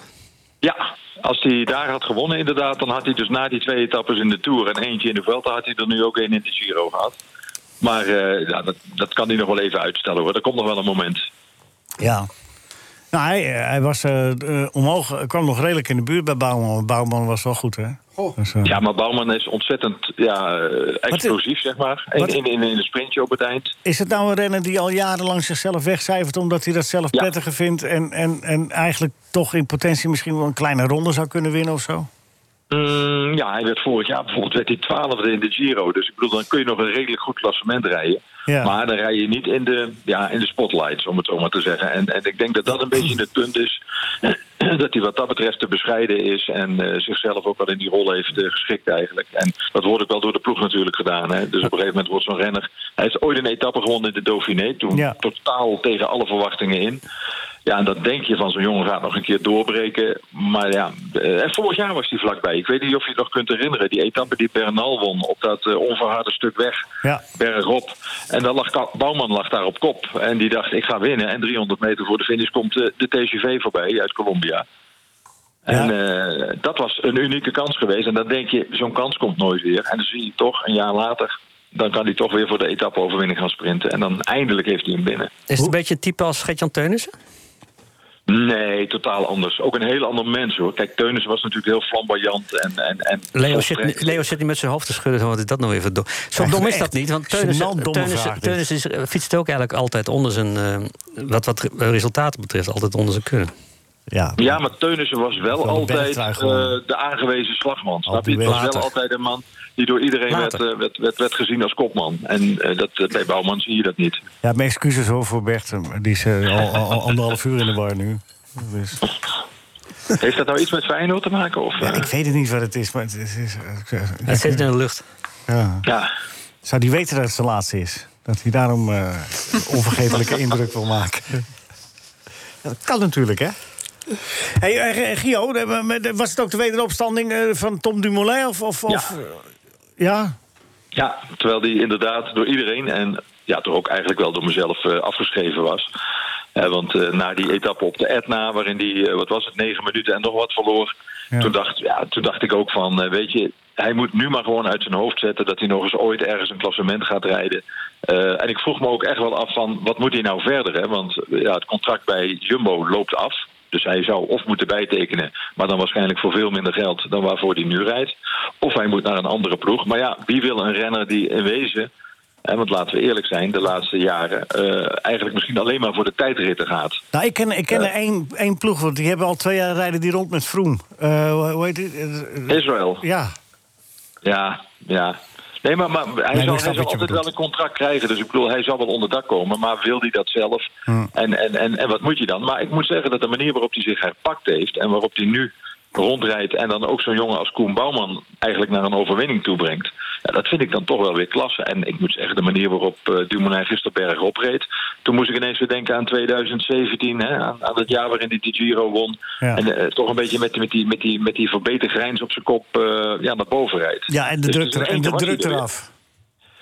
Ja, als hij daar had gewonnen inderdaad... dan had hij dus na die twee etappes in de Tour... en eentje in de Vuelta had hij er nu ook één in de Giro gehad. Maar eh, ja, dat, dat kan hij nog wel even uitstellen hoor. Er komt nog wel een moment. Ja. Nou, hij, eh, hij was eh, eh, omhoog, kwam nog redelijk in de buurt bij Bouwman. Bouwman was wel goed, hè? Dus, Ja, maar Bouwman is ontzettend ja, explosief, zeg maar. In, wat- in, in, in een sprintje op het eind. Is het nou een renner die al jarenlang zichzelf wegcijfert... omdat hij dat zelf Ja. prettiger vindt... En, en, en eigenlijk toch in potentie misschien wel een kleine ronde zou kunnen winnen of zo? Mm, ja, hij werd vorig jaar bijvoorbeeld werd hij twaalfde in de Giro. Dus ik bedoel, dan kun je nog een redelijk goed klassement rijden. Ja. Maar dan rij je niet in de, ja, in de spotlights, om het zo maar te zeggen. En, en ik denk dat dat een beetje het punt is. dat hij wat dat betreft te bescheiden is. En eh, zichzelf ook wel in die rol heeft eh, geschikt eigenlijk. En dat wordt ook wel door de ploeg natuurlijk gedaan. Hè. Dus op een gegeven moment wordt zo'n renner. Hij heeft ooit een etappe gewonnen in de Dauphiné. Toen Ja. totaal tegen alle verwachtingen in. Ja, en dan denk je van zo'n jongen gaat nog een keer doorbreken. Maar ja, eh, en vorig jaar was hij vlakbij. Ik weet niet of je het nog kunt herinneren. Die etappe die Bernal won op dat eh, onverharde stuk weg. Ja. Bergop. En dan lag Ka- Bouwman lag daar op kop. En die dacht, ik ga winnen. En 300 meter voor de finish komt eh, de TGV voorbij uit Colombia. En eh, dat was een unieke kans geweest. En dan denk je, zo'n kans komt nooit weer. En dan zie je toch, een jaar later... dan kan hij toch weer voor de etappe-overwinning gaan sprinten. En dan eindelijk heeft hij hem binnen. Is het een beetje een type als Gert-Jan Teunissen? Nee, totaal anders. Ook een heel ander mens hoor. Kijk, Teunissen was natuurlijk heel flamboyant. En, en, en Leo zit, Leo zit niet met zijn hoofd te schudden. Wat is dat nou even dom? Zo dom is dat niet. Want. Teunissen is, fietst ook eigenlijk altijd onder zijn... eh, wat, wat resultaten betreft, altijd onder zijn kunnen. Ja, Ja, maar Teunissen was wel altijd eh, de aangewezen slagman. Snap je? Het was wel altijd een man die door iedereen werd, eh, werd, werd, werd gezien als kopman. En eh, dat, bij Bouwman zie je dat niet. ja mijn excuses hoor voor Bert. Die is al, al, al anderhalf uur in de war nu. Dus, Heeft dat nou iets met Feyenoord te maken? Of, ja, ik weet het niet wat het is, maar het is... is- Het zit in de lucht. ja. ja. Zou die weten dat het zijn laatste is? Dat hij daarom eh onvergetelijke indruk wil maken? Ja, dat kan natuurlijk, hè? Hey, eh, Gio, was het ook de wederopstanding eh, van Tom Dumoulin? Of, of, of, Ja. ja? Ja, terwijl die inderdaad door iedereen en ja, toch ook eigenlijk wel door mezelf eh, afgeschreven was. Eh, want na die etappe op de Etna, waarin die, wat was het, negen minuten en nog wat verloor. Ja. Toen, dacht, ja, toen dacht ik ook van, weet je, hij moet nu maar gewoon uit zijn hoofd zetten dat hij nog eens ooit ergens een klassement gaat rijden. En ik vroeg me ook echt wel af van, wat moet hij nou verder? Hè? Want ja, het contract bij Jumbo loopt af. Dus hij zou of moeten bijtekenen, maar dan waarschijnlijk voor veel minder geld dan waarvoor hij nu rijdt. Of hij moet naar een andere ploeg. Maar ja, wie wil een renner die in wezen, hè, want laten we eerlijk zijn, de laatste jaren eh, eigenlijk misschien alleen maar voor de tijdritten gaat. Nou, ik ken, ik ken er één, één ploeg, want die hebben al twee jaar rijden die rond met Vroom. Eh, hoe- heet? Eh, Israël, Ja, ja, ja. Nee, maar, maar hij zal, hij altijd bedoelt. wel een contract krijgen. Dus ik bedoel, hij zal wel onder dak komen. Maar wil hij dat zelf? En, en, en, en wat moet je dan? Maar ik moet zeggen dat de manier waarop hij zich herpakt heeft... en waarop hij nu rondrijdt... en dan ook zo'n jongen als Koen Bouwman eigenlijk naar een overwinning toebrengt... Ja, dat vind ik dan toch wel weer klasse. En ik moet zeggen, de manier waarop eh, Dumoulin gisteren berg opreed... toen moest ik ineens weer denken aan 2017, hè, aan, aan het jaar waarin hij de Giro won... Ja. en eh, toch een beetje met, met, die, met, die, met die verbeterde grijns op zijn kop eh, ja, naar boven rijdt. ja en de Dus druk, er, en de druk er eraf.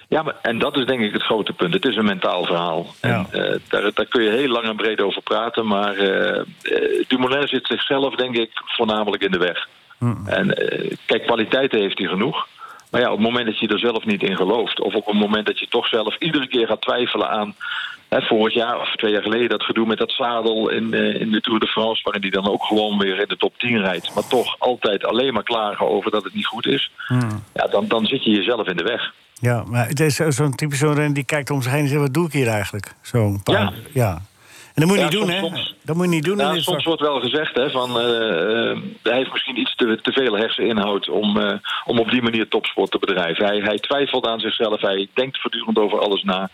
Ja, maar, en dat is denk ik het grote punt. Het is een mentaal verhaal. Ja. En, daar, daar kun je heel lang en breed over praten. Maar eh, Dumoulin zit zichzelf, denk ik, voornamelijk in de weg. En eh, kijk, kwaliteiten heeft hij genoeg. Maar ja, op het moment dat je er zelf niet in gelooft... of op het moment dat je toch zelf iedere keer gaat twijfelen aan... Hè, vorig jaar of twee jaar geleden dat gedoe met dat zadel in, eh, in de Tour de France... waarin hij dan ook gewoon weer in de top 10 rijdt... maar toch altijd alleen maar klagen over dat het niet goed is... Ja, dan, dan zit je jezelf in de weg. Ja, maar het is zo- zo'n typisch zo'n die kijkt om zich heen en zegt... wat doe ik hier eigenlijk? Zo'n paar, ja. Ja. Dat moet je Ja, niet doen, soms- hè? Dat moet je niet doen. soms vak. wordt wel gezegd hè, van eh, eh, hij heeft misschien iets te, te veel herseninhoud om, eh, om op die manier topsport te bedrijven. Hij, hij twijfelt aan zichzelf, hij denkt voortdurend over alles na.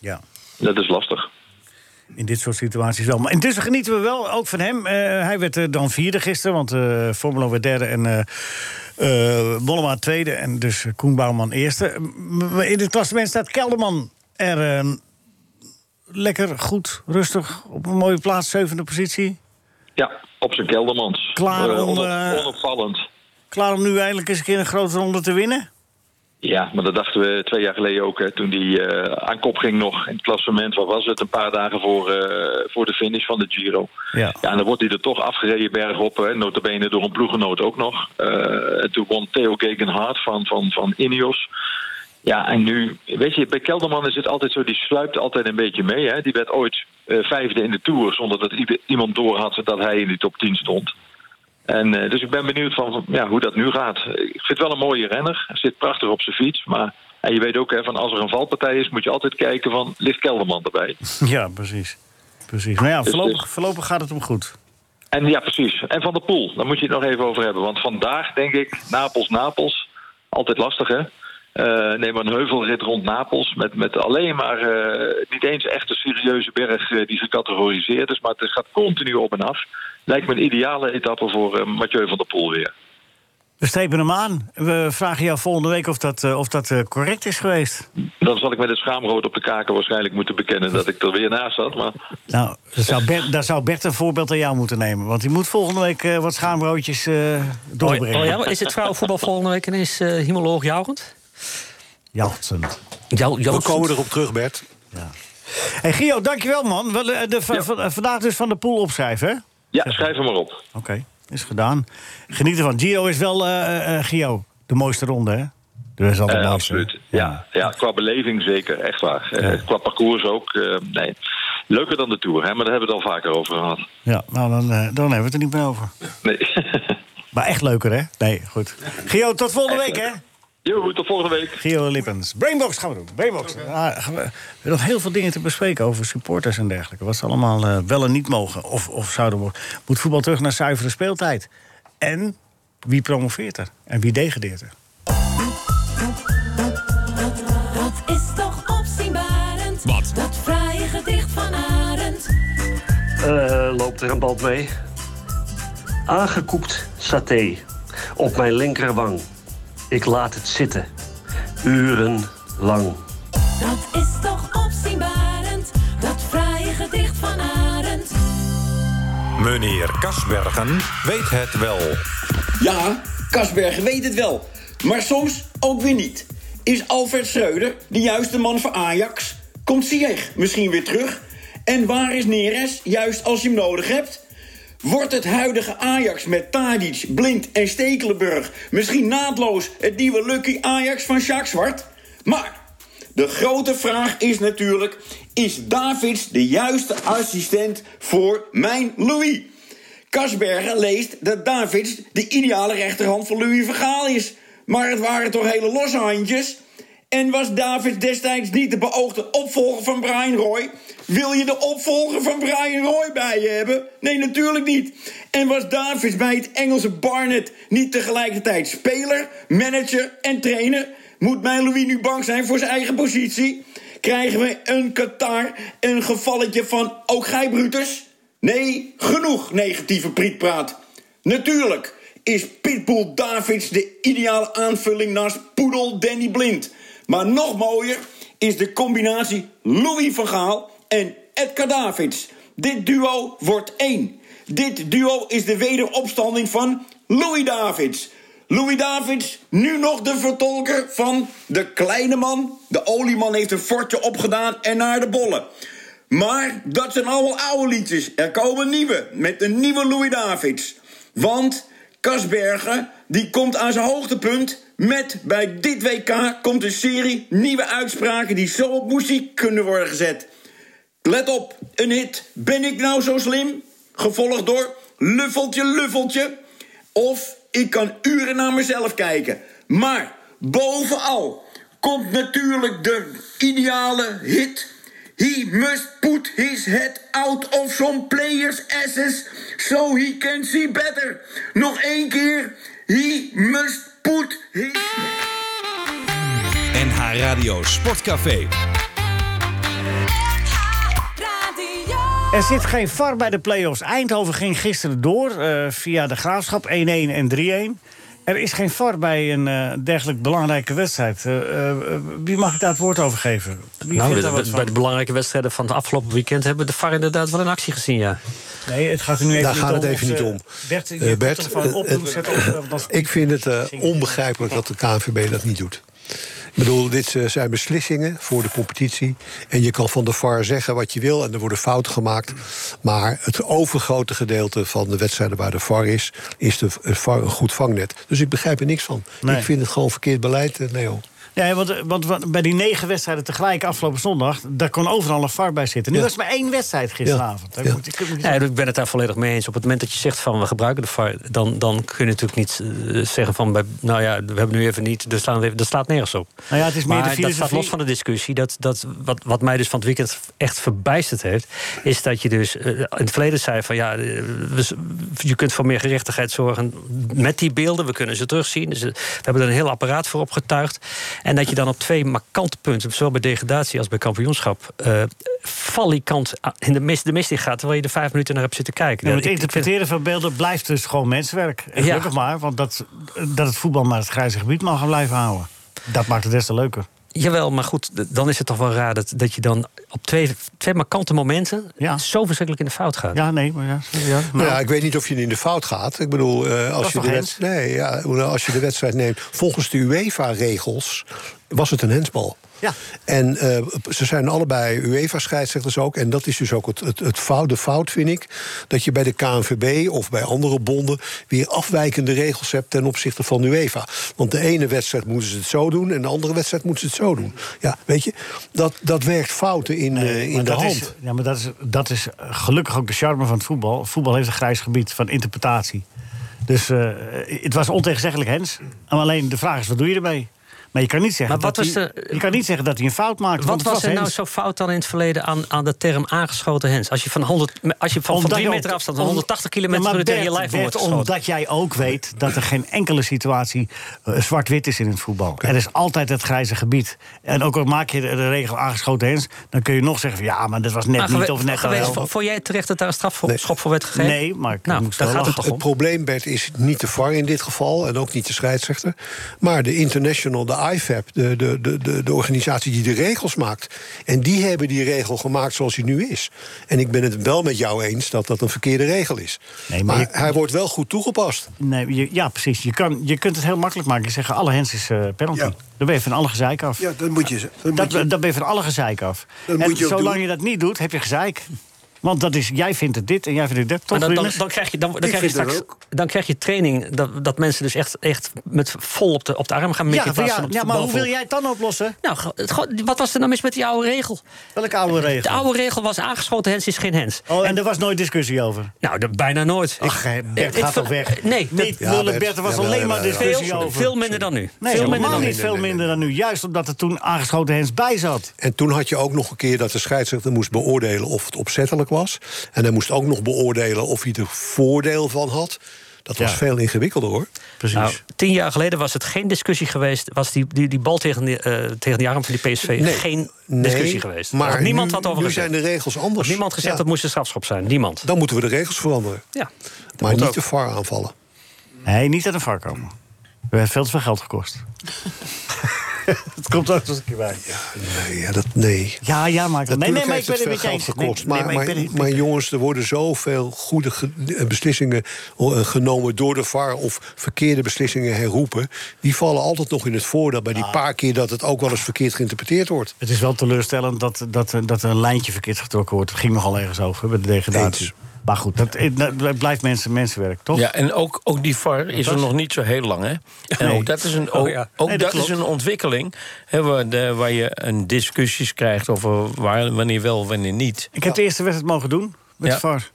Ja. Dat is lastig. In dit soort situaties wel. Maar intussen genieten we wel ook van hem. Hij werd dan vierde gisteren, want eh Formula werd derde en eh Mollema tweede. En dus Koen Bouwman eerste. In het klassement staat Kelderman er eh, lekker, goed, rustig op een mooie plaats, zevende positie. Ja, op zijn keldermans. Klaar Eh, om, eh, onopvallend. Klaar om nu eindelijk eens een keer een grote ronde te winnen? Ja, maar dat dachten we twee jaar geleden ook. Hè, toen die eh, aan kop ging nog in het klassement. Wat was het? Een paar dagen voor, eh, voor de finish van de Giro. Ja. Ja, en dan wordt hij er toch afgereden bergop. Hè, notabene door een ploegenoot ook nog. Eh, en toen won Theo Gegenhardt van, van, van Ineos. Ja, en nu, weet je, bij Kelderman is het altijd zo, die sluipt altijd een beetje mee. Hè. Die werd ooit eh, vijfde in de Tour, zonder dat iemand door had dat hij in die top 10 stond. En, eh, dus ik ben benieuwd van, ja, hoe dat nu gaat. Ik vind het wel een mooie renner. Hij zit prachtig op zijn fiets. Maar en je weet ook, hè, van als er een valpartij is, moet je altijd kijken van, ligt Kelderman erbij? Ja, precies. precies. Maar ja, Dus- voorlopig, voorlopig gaat het hem goed. En ja, precies. En Van der Poel, daar moet je het nog even over hebben. Want vandaag denk ik, Napels, Napels. Altijd lastig, hè? Eh, neem maar een heuvelrit rond Napels. Met, met alleen maar eh, niet eens echt een serieuze berg eh, die gecategoriseerd is. Maar het gaat continu op en af. Lijkt me een ideale etappe voor eh, Mathieu van der Poel weer. We strepen hem aan. We vragen jou volgende week of dat, eh, of dat eh, correct is geweest. Dan zal ik met het schaamrood op de kaken waarschijnlijk moeten bekennen dat ik er weer naast zat. Maar Nou, daar zou, Bert, daar zou Bert een voorbeeld aan jou moeten nemen. Want die moet volgende week eh, wat schaamroodjes eh doorbrengen. Oh, ja, is het vrouwenvoetbal volgende week ineens uh, hemoloog jouwend? Jachtzend. Jou, We komen erop terug, Bert. Hey Gio, dankjewel man. Wel, eh, de, va- va- vandaag dus van de pool opschrijven, hè? ja, schrijf hem maar op. Oké, is gedaan. Geniet ervan. Gio is wel, eh, eh, Gio, de mooiste ronde, hè? Dat is altijd Eh, mooiste. absoluut. Ja, ja, qua beleving zeker, echt waar. Eh, qua parcours ook. eh, nee. Leuker dan de Tour, hè, maar daar hebben we het al vaker over gehad. Ja, nou dan, eh, dan hebben we het er niet meer over. Nee. Maar echt leuker, hè? Nee, goed. Gio, tot volgende week, hè? Jo, tot volgende week. Gio Lippens. Brainbox gaan we doen. Brainbox. Ah, gaan we, we hebben nog heel veel dingen te bespreken over supporters en dergelijke. Wat ze allemaal eh, wel en niet mogen. Of, of zouden mogen. Moet voetbal terug naar zuivere speeltijd? En wie promoveert er? En wie degradeert er? Dat is toch opzienbarend. Wat? Dat fraaie gedicht van Arend. Eh, loopt er een band mee? Aangekoekt saté op mijn linkerwang. Ik laat het zitten. Urenlang. Dat is toch opzienbarend. Dat fraaie gedicht van Arend. Meneer Kasbergen weet het wel. Ja, Kasbergen weet het wel. Maar soms ook weer niet. Is Alfred Schreuder de juiste man voor Ajax? Komt Ziyech misschien weer terug? En waar is Neres, juist als je hem nodig hebt? Wordt het huidige Ajax met Tadic, Blind en Stekelenburg... misschien naadloos het nieuwe Lucky Ajax van Jacques Zwart? Maar de grote vraag is natuurlijk... is Davids de juiste assistent voor mijn Louis? Kasbergen leest dat Davids de ideale rechterhand van Louis Vergaal is. Maar het waren toch hele losse handjes? En was Davids destijds niet de beoogde opvolger van Brian Roy? Wil je de opvolger van Brian Roy bij je hebben? Nee, natuurlijk niet. En was Davids bij het Engelse Barnet niet tegelijkertijd speler, manager en trainer? Moet mijn Louis nu bang zijn voor zijn eigen positie? Krijgen we een Qatar een gevalletje van ook gij Brutus? Nee, genoeg negatieve prietpraat. Natuurlijk is Pitbull Davids de ideale aanvulling naast Poedel Danny Blind. Maar nog mooier is de combinatie Louis van Gaal en Edgar Davids. Dit duo wordt één. Dit duo is de wederopstanding van Louis Davids. Louis Davids, nu nog de vertolker van de kleine man. De olieman heeft een fortje opgedaan en naar de bollen. Maar dat zijn allemaal oude liedjes. Er komen nieuwe, met een nieuwe Louis Davids. Want Kasbergen, die komt aan zijn hoogtepunt... met bij dit WK komt een serie nieuwe uitspraken... die zo op muziek kunnen worden gezet. Let op, een hit. Ben ik nou zo slim? Gevolgd door Luffeltje, Luffeltje. Of ik kan uren naar mezelf kijken. Maar bovenal komt natuurlijk de ideale hit... He must put his head out of some player's asses so he can see better. Nog één keer. He must put his... NH Radio Sportcafé. Er zit geen VAR bij de play-offs. Eindhoven ging gisteren door eh, via de graafschap 1-1 en 3-1. Er is geen VAR bij een eh, dergelijk belangrijke wedstrijd. Eh, wie mag ik daar het woord over geven? Wie Nou, bij de belangrijke wedstrijden van het afgelopen weekend hebben we de VAR inderdaad wel in actie gezien, ja. Nee, het gaat er nu even Daar niet gaat het even niet om. Bert, op Ik vind het onbegrijpelijk dat de KNVB dat niet doet. Ik bedoel, dit eh, zijn beslissingen voor de competitie. En je kan van de VAR zeggen wat je wil en er worden fouten gemaakt. Maar het overgrote gedeelte van de wedstrijden waar de VAR is... is de eh, VAR een goed vangnet. Dus ik begrijp er niks van. Nee. Ik vind het gewoon verkeerd beleid, eh, Leo. Ja, want, want, want bij die negen wedstrijden tegelijk afgelopen zondag... daar kon overal een VAR bij zitten. Nu Ja. was er maar één wedstrijd gisteravond. Daar moet ik- moet Ja, ik ben het daar volledig mee eens. Op het moment dat je zegt van we gebruiken de VAR, dan, dan kun je natuurlijk niet eh, zeggen van bij, nou ja, we hebben nu even niet, er staan we even, dat slaat nergens op. Nou ja, het is meer maar de dat staat los van de discussie. Dat, dat, wat, wat mij dus van het weekend echt verbijsterd heeft, is dat je dus eh, in het verleden zei van ja, eh, je kunt voor meer gerechtigheid zorgen met die beelden. We kunnen ze terugzien. Dus, we hebben er een heel apparaat voor opgetuigd. En dat je dan op twee markante punten, zowel bij degradatie als bij kampioenschap, eh valikant in de mist, de mist in gaat, terwijl je er vijf minuten naar hebt zitten kijken. Ja, het interpreteren van beelden blijft dus gewoon mensenwerk. En Ja. gelukkig maar, want dat, dat het voetbal maar het grijze gebied mag gaan blijven houden. Dat maakt het des te leuker. Jawel, maar goed, dan is het toch wel raar dat, dat je dan op twee, twee markante momenten zo verschrikkelijk in de fout gaat. Ja, nee, maar ja. ja Nou ja, ik weet niet of je in de fout gaat. Ik bedoel, eh, als, je de wed- nee, ja, als je de wedstrijd neemt... volgens de UEFA-regels was het een hensbal. Ja. En eh, ze zijn allebei UEFA-scheidsrechters ook. En dat is dus ook het, het, het fout, de fout, vind ik. Dat je bij de KNVB of bij andere bonden... weer afwijkende regels hebt ten opzichte van UEFA. Want de ene wedstrijd moeten ze het zo doen... en de andere wedstrijd moeten ze het zo doen. Ja, weet je, dat, dat werkt fouten in, eh, in de hand. Is, ja, maar dat is, dat is gelukkig ook de charme van het voetbal. Voetbal heeft een grijs gebied van interpretatie. Dus eh, het was ontegenzeggelijk hens. En alleen de vraag is, wat doe je ermee? Maar je kan niet zeggen, dat, was hij, de- je kan niet zeggen dat hij een fout maakt. Wat was er nou zo fout dan in het verleden aan, aan de term aangeschoten hens? Als je van, 100, als je van, van Omdat drie je meter ook- afstand, van om- 180 km Ja, maar per uur tegen je lijf wordt geschoten. Omdat jij ook weet dat er geen enkele situatie eh, zwart-wit is in het voetbal. Er is altijd het grijze gebied. En ook al maak je de, de regel aangeschoten hens... dan kun je nog zeggen van ja, maar dat was net Maar niet of net geweest, wel. Vond jij terecht dat daar een strafschop voor werd gegeven? Nee, maar ik nou, moest daar wel gaat het toch Het om. probleem, Bert, is niet de VAR in dit geval... en ook niet de scheidsrechter. Maar de International, de IFAB, de, de, de, de, organisatie die de regels maakt. En die hebben die regel gemaakt zoals die nu is. En ik ben het wel met jou eens dat dat een verkeerde regel is. Nee, maar maar je- hij wordt wel goed toegepast. Nee, je- ja, precies. Je, kan, je kunt het heel makkelijk maken. Je zegt alle hens is eh, penalty. Dan ben je van alle gezeik af. Ja, dat moet je... Dat moet Dat, je dan ben je van alle gezeik af. Dat en moet je ook zolang doen. je dat niet doet, heb je gezeik. Want dat is, jij vindt het dit en jij vindt het dat. Toch, dan, dan, krijg je, dan, dan krijg je straks dan krijg je training dat, dat mensen dus echt, echt met vol op de, op de arm gaan mikken. ja, ja, ja, maar hoe wil jij het dan oplossen? Nou, wat was er nou mis met die oude regel? Welke oude regel? De oude regel was aangeschoten hens is geen hens. Oh, en er was nooit discussie over? Nou, de- bijna nooit. Ach, Bert Ik- gaat toch weg? Nee, Niet Bert, er was Ja, alleen maar discussie veel, over. veel minder dan nu. Nee, veel helemaal minder dan nu. niet veel minder dan nu. Juist omdat er toen aangeschoten hens bij zat. En toen had je ook nog een keer dat de scheidsrechter moest beoordelen of het opzettelijk was. En hij moest ook nog beoordelen of hij er voordeel van had. Dat was Ja. veel ingewikkelder hoor. Precies. Nou, tien jaar geleden was het geen discussie geweest. Was die, die, die bal tegen, de, eh, tegen die arm van die PSV Nee. geen Nee, discussie geweest. maar had niemand nu- wat over nu gezegd. zijn de regels anders. Had niemand gezegd Ja. dat moest een strafschop zijn. Niemand. Dan moeten we de regels veranderen. Ja. Maar niet ook. de VAR aanvallen. Nee, niet uit een vak komen. We hebben veel te veel geld gekost. Het komt ook eens een keer bij. Nee, ja, dat, nee. Ja, ja, maar... Nee, nee, maar ik heeft ben het met je gekost. Nee, maar, nee, maar maar, ben het- maar jongens, er worden zoveel goede ge- eh, beslissingen eh, genomen door de VAR... of verkeerde beslissingen herroepen. Die vallen altijd nog in het voordeel bij die Ah. paar keer... dat het ook wel eens verkeerd geïnterpreteerd wordt. Het is wel teleurstellend dat, dat, dat er een lijntje verkeerd getrokken wordt. Het ging nogal ergens over bij de degradatie. Eens. Maar goed, dat, dat blijft mensen, mensenwerk, toch? Ja, en ook, ook die VAR is er nog niet zo heel lang. Hè? En Nee. ook dat is een, Oh ook, ja. ook Nee, dat dat is een ontwikkeling hè, waar, de, waar je een discussies krijgt over waar, wanneer wel, wanneer niet. Ik heb de eerste wedstrijd mogen doen met Ja. VAR.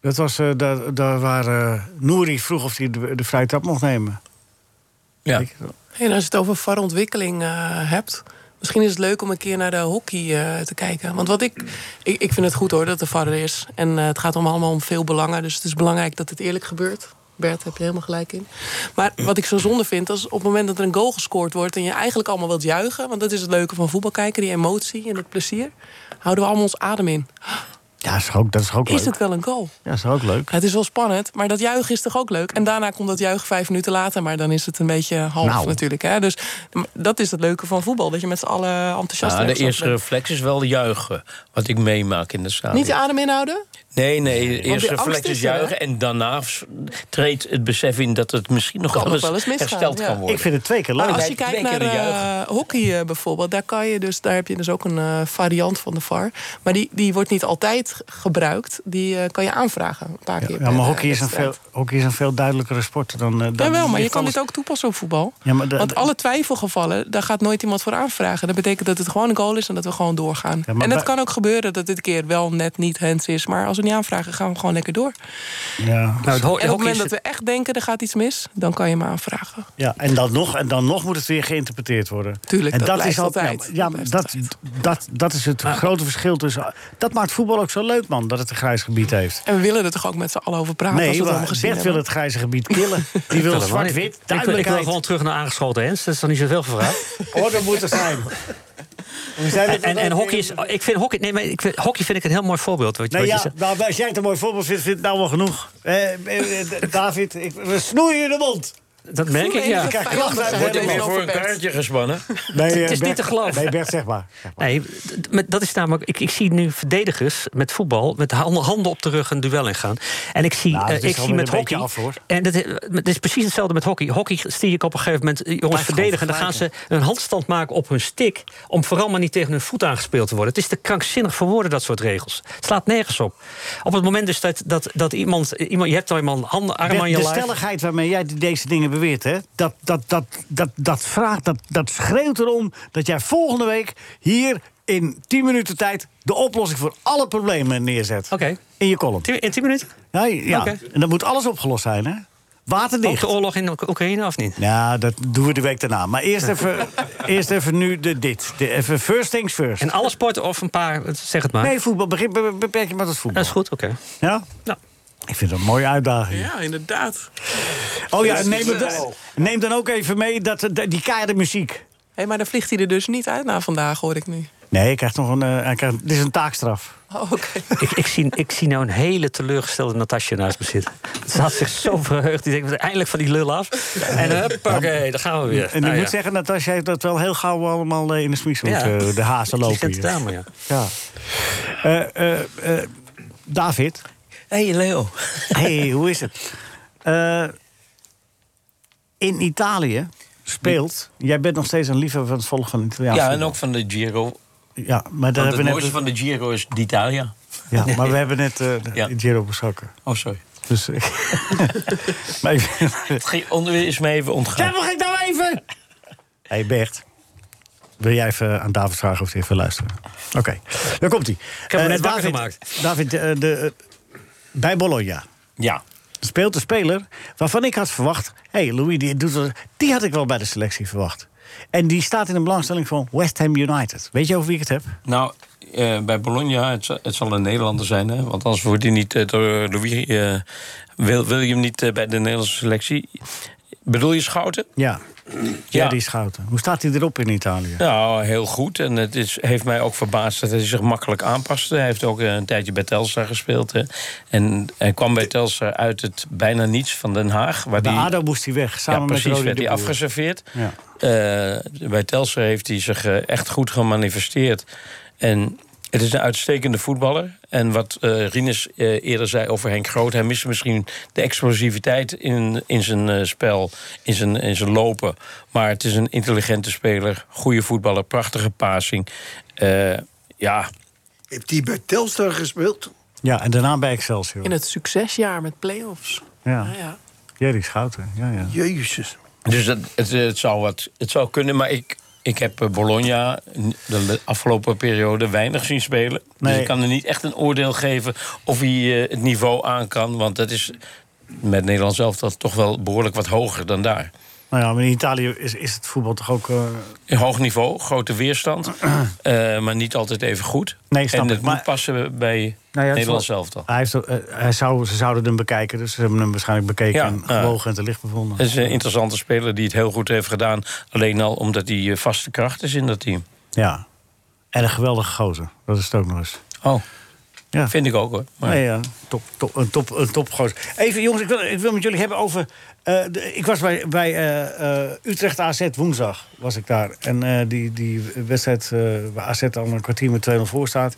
Dat was eh, daar, daar waar eh Nouri vroeg of hij de, de vrije trap mocht nemen. Ja. En als je het over VAR-ontwikkeling eh, hebt... misschien is het leuk om een keer naar de hockey eh, te kijken. Want wat ik, ik... Ik vind het goed hoor dat er VAR is. En eh, het gaat om allemaal om veel belangen. Dus het is belangrijk dat het eerlijk gebeurt. Bert, heb je helemaal gelijk in. Maar wat ik zo zonde vind, is op het moment dat er een goal gescoord wordt... en je eigenlijk allemaal wilt juichen... want dat is het leuke van voetbal kijken, die emotie en het plezier... houden we allemaal ons adem in. Ja, dat is ook, dat is ook leuk. Is het wel een goal? Ja, dat is ook leuk. Het is wel spannend, maar dat juichen is toch ook leuk? En daarna komt dat juichen vijf minuten later, maar dan is het een beetje half Nou. natuurlijk. Hè? Dus dat is het leuke van voetbal, dat je met z'n allen enthousiast Nou, de eerste bent. reflex is wel juichen, wat ik meemaak in de zaal. Niet je adem inhouden? Nee, nee, er, hè? juichen... en daarna treedt het besef in dat het misschien nog Kan wel eens, wel hersteld ja. kan worden. Ik vind het twee keer leuk. Maar als je kijkt twee naar eh, hockey eh, bijvoorbeeld, daar, kan je dus, daar heb je dus ook een eh, variant van de VAR. Maar die, die wordt niet altijd gebruikt. Die kan je aanvragen een paar keer. Ja, maar hockey is, een veel, hockey is een veel duidelijkere sport dan... dan Jawel, maar je kan alles- dit ook toepassen op voetbal. Ja, maar de- Want alle twijfelgevallen, daar gaat nooit iemand voor aanvragen. Dat betekent dat het gewoon een goal is en dat we gewoon doorgaan. Ja, en het bij- kan ook gebeuren dat dit keer wel net niet hands is. Maar als we niet aanvragen, gaan we gewoon lekker door. Ja. Nou, het ho- En op het moment is- dat we echt denken, er gaat iets mis... dan kan je hem aanvragen. Ja, en dan, nog, en dan nog moet het weer geïnterpreteerd worden. Tuurlijk, en dat al- altijd. Ja, ja, maar dat, dat, dat is het grote verschil tussen. Dat maakt voetbal ook zo leuk, man, dat het een grijs gebied heeft. En we willen er toch ook met z'n allen over praten als Nee, we het allemaal gezien Bert wil het grijze gebied killen. Die wil zwart-wit, Ik wil, ik wil duidelijkheid. gewoon terug naar aangeschoten Hens. Dat is dan niet zoveel gevraagd. Orde moet er zijn. En, en, hockey is. Ik vind hockey. Nee, maar ik vind, hockey vind ik een heel mooi voorbeeld. Wat, ja, nou, als jij het een mooi voorbeeld vindt, vind ik het nou wel genoeg. Eh, eh, eh, David, ik, we snoeien je de mond. Dat merk ik, ja. Wordt de er voor een kaartje gespannen? Nee, Het eh, is niet Bert- te geloven. Nee, Bert, zeg maar. Nee, met- dat is namelijk. Ik, ik zie nu verdedigers met voetbal met handen handen op de rug een duel ingaan. En ik zie, Nou, eh, ik zie alweer met hockey. af, hoor. en dat, is- het is precies hetzelfde met hockey. Hockey zie ik op een gegeven moment eh, jongens verdedigen. Dan gewoon gaan ze een handstand maken op hun stick. Om vooral maar niet tegen hun voet aangespeeld te worden. Het is te krankzinnig voor woorden, dat soort regels. Het slaat nergens op. Op het moment dus dat, dat, dat iemand, iemand. Je hebt al iemand handen, arm Bert, aan je de lijf. stelligheid waarmee jij deze dingen beweert, hè, dat, dat, dat, dat, dat, vraagt, dat, dat schreeuwt erom dat jij volgende week hier in 10 minuten tijd de oplossing voor alle problemen neerzet. Oké. In je column. In 10 minuten? Ja, ja. En dan moet alles opgelost zijn, hè? Ook Waterdicht. de oorlog in Oekraïne of niet? Ja, dat doen we de week daarna. Maar eerst even, eerst even nu de, dit. De, even first things first. En alle sporten of een paar, zeg het maar. Nee, voetbal. Begin, be- beperk je maar tot voetbal. Dat is goed, oké. Ja? Ja. Ik vind dat een mooie uitdaging. Ja, inderdaad. Oh ja, neem, het, neem dan ook even mee dat, dat- die keiharde muziek. Hé, maar dan vliegt hij er dus niet uit na vandaag, hoor ik nu. Nee, ik krijg nog een. eh, hij krijgt, dit is een taakstraf. Oh, oké. Ik, ik, zie, ik zie nou een hele teleurgestelde Natasja naast me zitten. Ze had zich zo verheugd. Die denkt, eindelijk van die lul af. En huppakee, daar gaan we weer. En ik Nou moet zeggen, Natasja heeft dat wel heel gauw allemaal eh, in de smies. Ja. De hazen lopen het hier. ja. Ja. Eh, eh, eh, David. Hey Leo. Hey, hoe is het? Eh, in Italië speelt... Jij bent nog steeds een liefhebber van het volgen van Italiaanse Ja, en ook van de Giro. Ja, maar daar het hebben we mooiste net... van de Giro is d'Italia. Ja, maar we hebben net eh Ja. de Giro besproken. Oh, sorry. Dus, eh, maar Het ging onder is me even ontgaan. Ja, mag ik nou even? hey Bert. Wil jij even aan David vragen of hij even luisteren? Oké, daar komt hij. Ik heb hem net wakker gemaakt. David, eh, de, eh, bij Bologna Ja. speelt een speler waarvan ik had verwacht... hé, hey, Louis, die, doet die had ik wel bij de selectie verwacht. En die staat in een belangstelling van West Ham United. Weet je over wie ik het heb? Nou, eh, bij Bologna, het, zal- het zal een Nederlander zijn, hè? Want anders wordt hij niet eh, door Louis. eh, wil, wil je hem niet bij de Nederlandse selectie? Bedoel je Schouten? Ja. Ja, die Schouten. Hoe staat hij erop in Italië? Nou, heel goed. En het is, heeft mij ook verbaasd dat hij zich makkelijk aanpaste. Hij heeft ook eh, een tijdje bij Telstar gespeeld. Hè. En hij kwam bij Telstar uit het bijna niets van Den Haag. Waar Bij die, ADO moest hij weg, samen ja, met precies, Rodi werd hij afgeserveerd. Ja. Eh, bij Telstar heeft hij zich eh, echt goed gemanifesteerd. En het is een uitstekende voetballer. En wat eh Rinus eh, eerder zei over Henk Groot... hij mist misschien de explosiviteit in, in zijn eh, spel, in zijn, in zijn lopen. Maar het is een intelligente speler, goede voetballer, prachtige passing. Eh, ja, Heeft hij bij Telstar gespeeld? Ja, en daarna bij Excelsior. In het succesjaar met play-offs. Ja. Ja. Jerry Schouten, ja, ja. Jezus. Dus dat, het, het, zou wat, het zou kunnen, maar ik, ik heb eh, Bologna de afgelopen periode weinig zien spelen. Dus ik kan er niet echt een oordeel geven of hij eh, het niveau aan kan. Want dat is met Nederland zelf dat toch wel behoorlijk wat hoger dan daar. Nou ja, maar in Italië is, is het voetbal toch ook... eh, hoog niveau, grote weerstand, eh, maar niet altijd even goed. Nee, snap en het ik, maar- moet passen bij Nou ja, Nederland zelf dan. Hij heeft, eh, hij zou, ze zouden hem bekijken, dus ze hebben hem waarschijnlijk bekeken Ja, en ja. gewogen en te licht bevonden. Het is een interessante speler die het heel goed heeft gedaan. Alleen al omdat hij vaste kracht is in dat team. Ja. En een geweldige gozer, dat is het ook nog eens. Oh, Ja. vind ik ook hoor. Maar- Nee, ja, top, top, een top, een topgozer. Even jongens, ik wil, ik wil met jullie hebben over... eh, de- ik was bij, bij eh, eh, Utrecht AZ woensdag, was ik daar. En die, die wedstrijd waar AZ al een kwartier met 2-0 voor staat.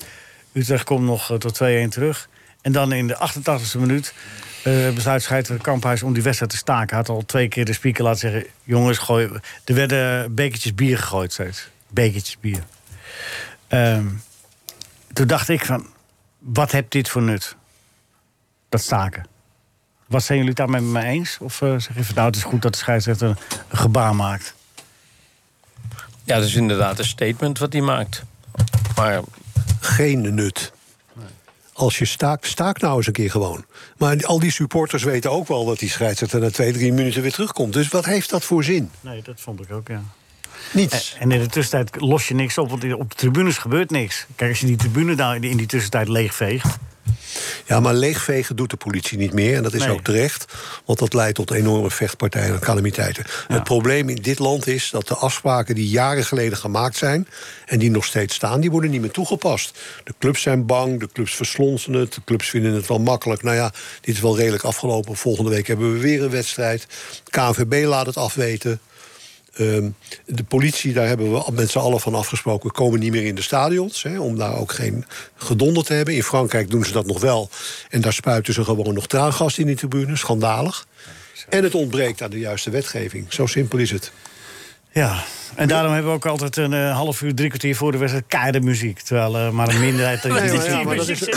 Utrecht komt nog tot 2-1 terug. En dan in de 88e minuut eh, besluit scheidsrechter Kamphuis om die wedstrijd te staken. Had al twee keer de speaker laten zeggen... jongens, gooi, er werden bekertjes bier gegooid steeds. Bekertjes bier. Ehm, toen dacht ik van, wat heeft dit voor nut? Dat staken. Wat zijn jullie het daarmee met me eens? Of eh, zeg je van, nou, het is goed dat de scheidsrechter een gebaar maakt? Ja, dat is inderdaad een statement wat hij maakt. Maar Geen nut. Als je staakt, staak nou eens een keer gewoon. Maar al die supporters weten ook wel dat die scheidsrechter na twee, drie minuten weer terugkomt. Dus wat heeft dat voor zin? Nee, dat vond ik ook, ja. Niets. En in de tussentijd los je niks op, want op de tribunes gebeurt niks. Kijk, als je die tribune daar in die tussentijd leegveegt... Ja, maar leegvegen doet de politie niet meer. En dat is Nee. ook terecht. Want dat leidt tot enorme vechtpartijen en calamiteiten. Het probleem in dit land is dat de afspraken die jaren geleden gemaakt zijn. en die nog steeds staan, die worden niet meer toegepast. De clubs zijn bang, de clubs verslonsen het. De clubs vinden het wel makkelijk. Nou ja, dit is wel redelijk afgelopen. Volgende week hebben we weer een wedstrijd. KNVB laat het afweten. Ehm, de politie, daar hebben we met z'n allen van afgesproken... komen niet meer in de stadions, hè, om daar ook geen gedonder te hebben. In Frankrijk doen ze dat nog wel. En daar spuiten ze gewoon nog traangas in die tribune. Schandalig. En het ontbreekt aan de juiste wetgeving. Zo simpel is het. Ja, en daarom hebben we ook altijd een eh, half uur, drie kwartier voor de wedstrijd keiharde muziek. Terwijl eh, maar een minderheid... Nee, ja, maar dat is-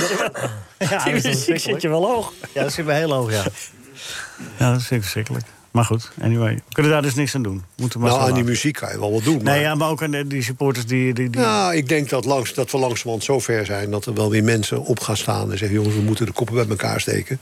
Ja, Die dat is muziek zit je wel hoog. Ja, dat zit bij heel hoog, ja. Ja, dat is verschrikkelijk. Maar goed, anyway. We kunnen daar dus niks aan doen. Moeten maar Nou, aan die muziek kan je wel wat doen. Nee, maar- ja, maar ook aan de- die supporters die... die, die... Nou, ik denk dat, langs, dat we langzamerhand zo ver zijn... dat er wel weer mensen op gaan staan en zeggen... jongens, we moeten de koppen bij elkaar steken.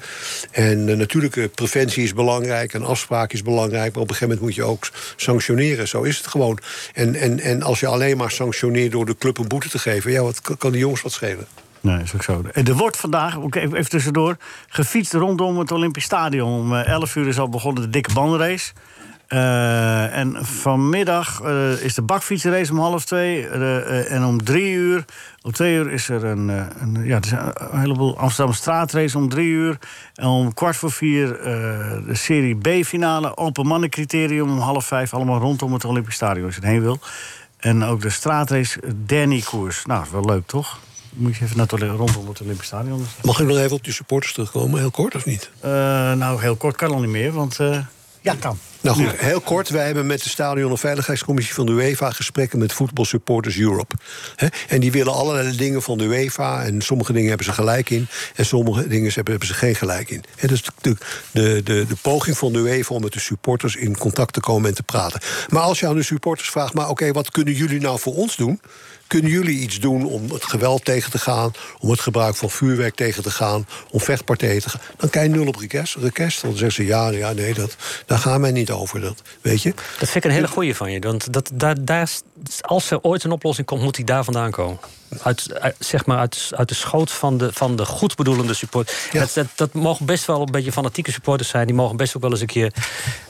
En eh, natuurlijk, eh, preventie is belangrijk en afspraak is belangrijk... maar op een gegeven moment moet je ook sanctioneren. Zo is het gewoon. En, en, en als je alleen maar sanctioneert door de club een boete te geven... ja, wat kan die jongens wat schelen? Nee, is ook zo. En Er wordt vandaag, ook even tussendoor, gefietst rondom het Olympisch Stadion. Om eh, 11 uur is al begonnen de dikke bandenrace. Eh, en vanmiddag eh, is de bakfietsrace om half twee. Eh, eh, en om drie uur, om twee uur is er een, eh, een, ja, een, heleboel Amsterdam straatrace om drie uur. En om kwart voor vier eh, de Serie B-finale. Open mannencriterium om half vijf. Allemaal rondom het Olympisch Stadion als je erheen wil. En ook de straatrace Danny-koers. Nou, is wel leuk, toch? Moet je even naar het, rondom het Olympisch Stadion. Mag ik nog even op die supporters terugkomen, heel kort of niet? Eh, nou, heel kort kan al niet meer, want... eh, ja, kan. Nou goed, heel kort. Wij hebben met de Stadion- en Veiligheidscommissie van de UEFA gesprekken met Football Supporters Europe. En die willen allerlei dingen van de UEFA. En sommige dingen hebben ze gelijk in. En sommige dingen hebben, ze geen gelijk in. Hè, dus de, de, de, de poging van de UEFA om met de supporters in contact te komen en te praten. Maar als je aan de supporters vraagt, maar oké, wat kunnen jullie nou voor ons doen? Kunnen jullie iets doen om het geweld tegen te gaan, om het gebruik van vuurwerk tegen te gaan, om vechtpartijen te gaan? Dan kan je nul op request. request. Dan zeggen ze ja, ja nee, dat, daar gaan wij niet over. Dat, weet je? Dat vind ik een hele goeie van je. Want dat, daar, daar, als er ooit een oplossing komt, moet die daar vandaan komen. Uit, uit- zeg maar uit, uit de schoot van de, van de goedbedoelende support. Dat, dat, dat mogen best wel een beetje fanatieke supporters zijn. Die mogen best ook wel eens een keer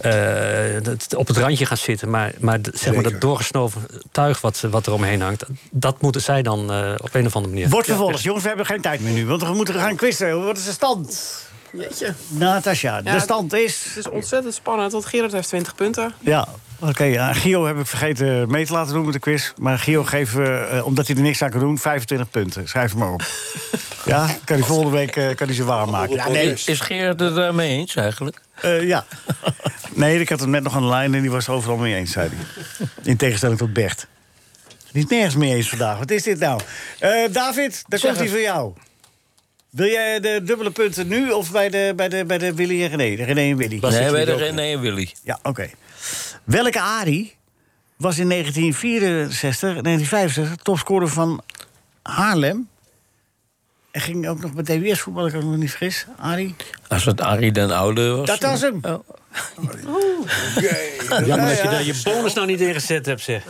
eh, dat- op het randje gaan zitten. Maar, maar zeg maar dat doorgesnoven tuig wat, wat er omheen hangt... dat moeten zij dan eh, op een of andere manier... Wordt vervolgd. Jongens, we hebben geen tijd meer nu, want we moeten gaan quizzen. Wat is de stand? Jeetje. Natasja, de stand is... Het is ontzettend spannend, want Gerard heeft 20 punten. Ja, oké. ja, Gio heb ik vergeten mee te laten doen met de quiz. Maar Gio geeft, eh, eh, omdat hij er niks aan kan doen, 25 punten. Schrijf hem maar op. ja, kan hij volgende week eh, kan hij ze waarmaken. Ja, nee, Is Gerard het daarmee eens eigenlijk? Eh, ja. Nee, ik had hem net nog aan de lijn en die was het overal mee eens, zei hij. In tegenstelling tot Bert. Die is nergens mee eens vandaag. Wat is dit nou? Eh, David, daar Zeg komt hij voor jou. Wil jij de dubbele punten nu of bij de, bij de, bij de Willy en René? De René en Willy. Nee, bij de René en Willy. Ja, oké. Welke Arie was in 1964, 1965 topscorer van Haarlem? En ging ook nog met DWS voetballen, als ik me niet vergis. Arie? Als het Arie den Oude was. Dat was hem. Ja, maar als je daar je bonus nou niet ingezet hebt, zeg.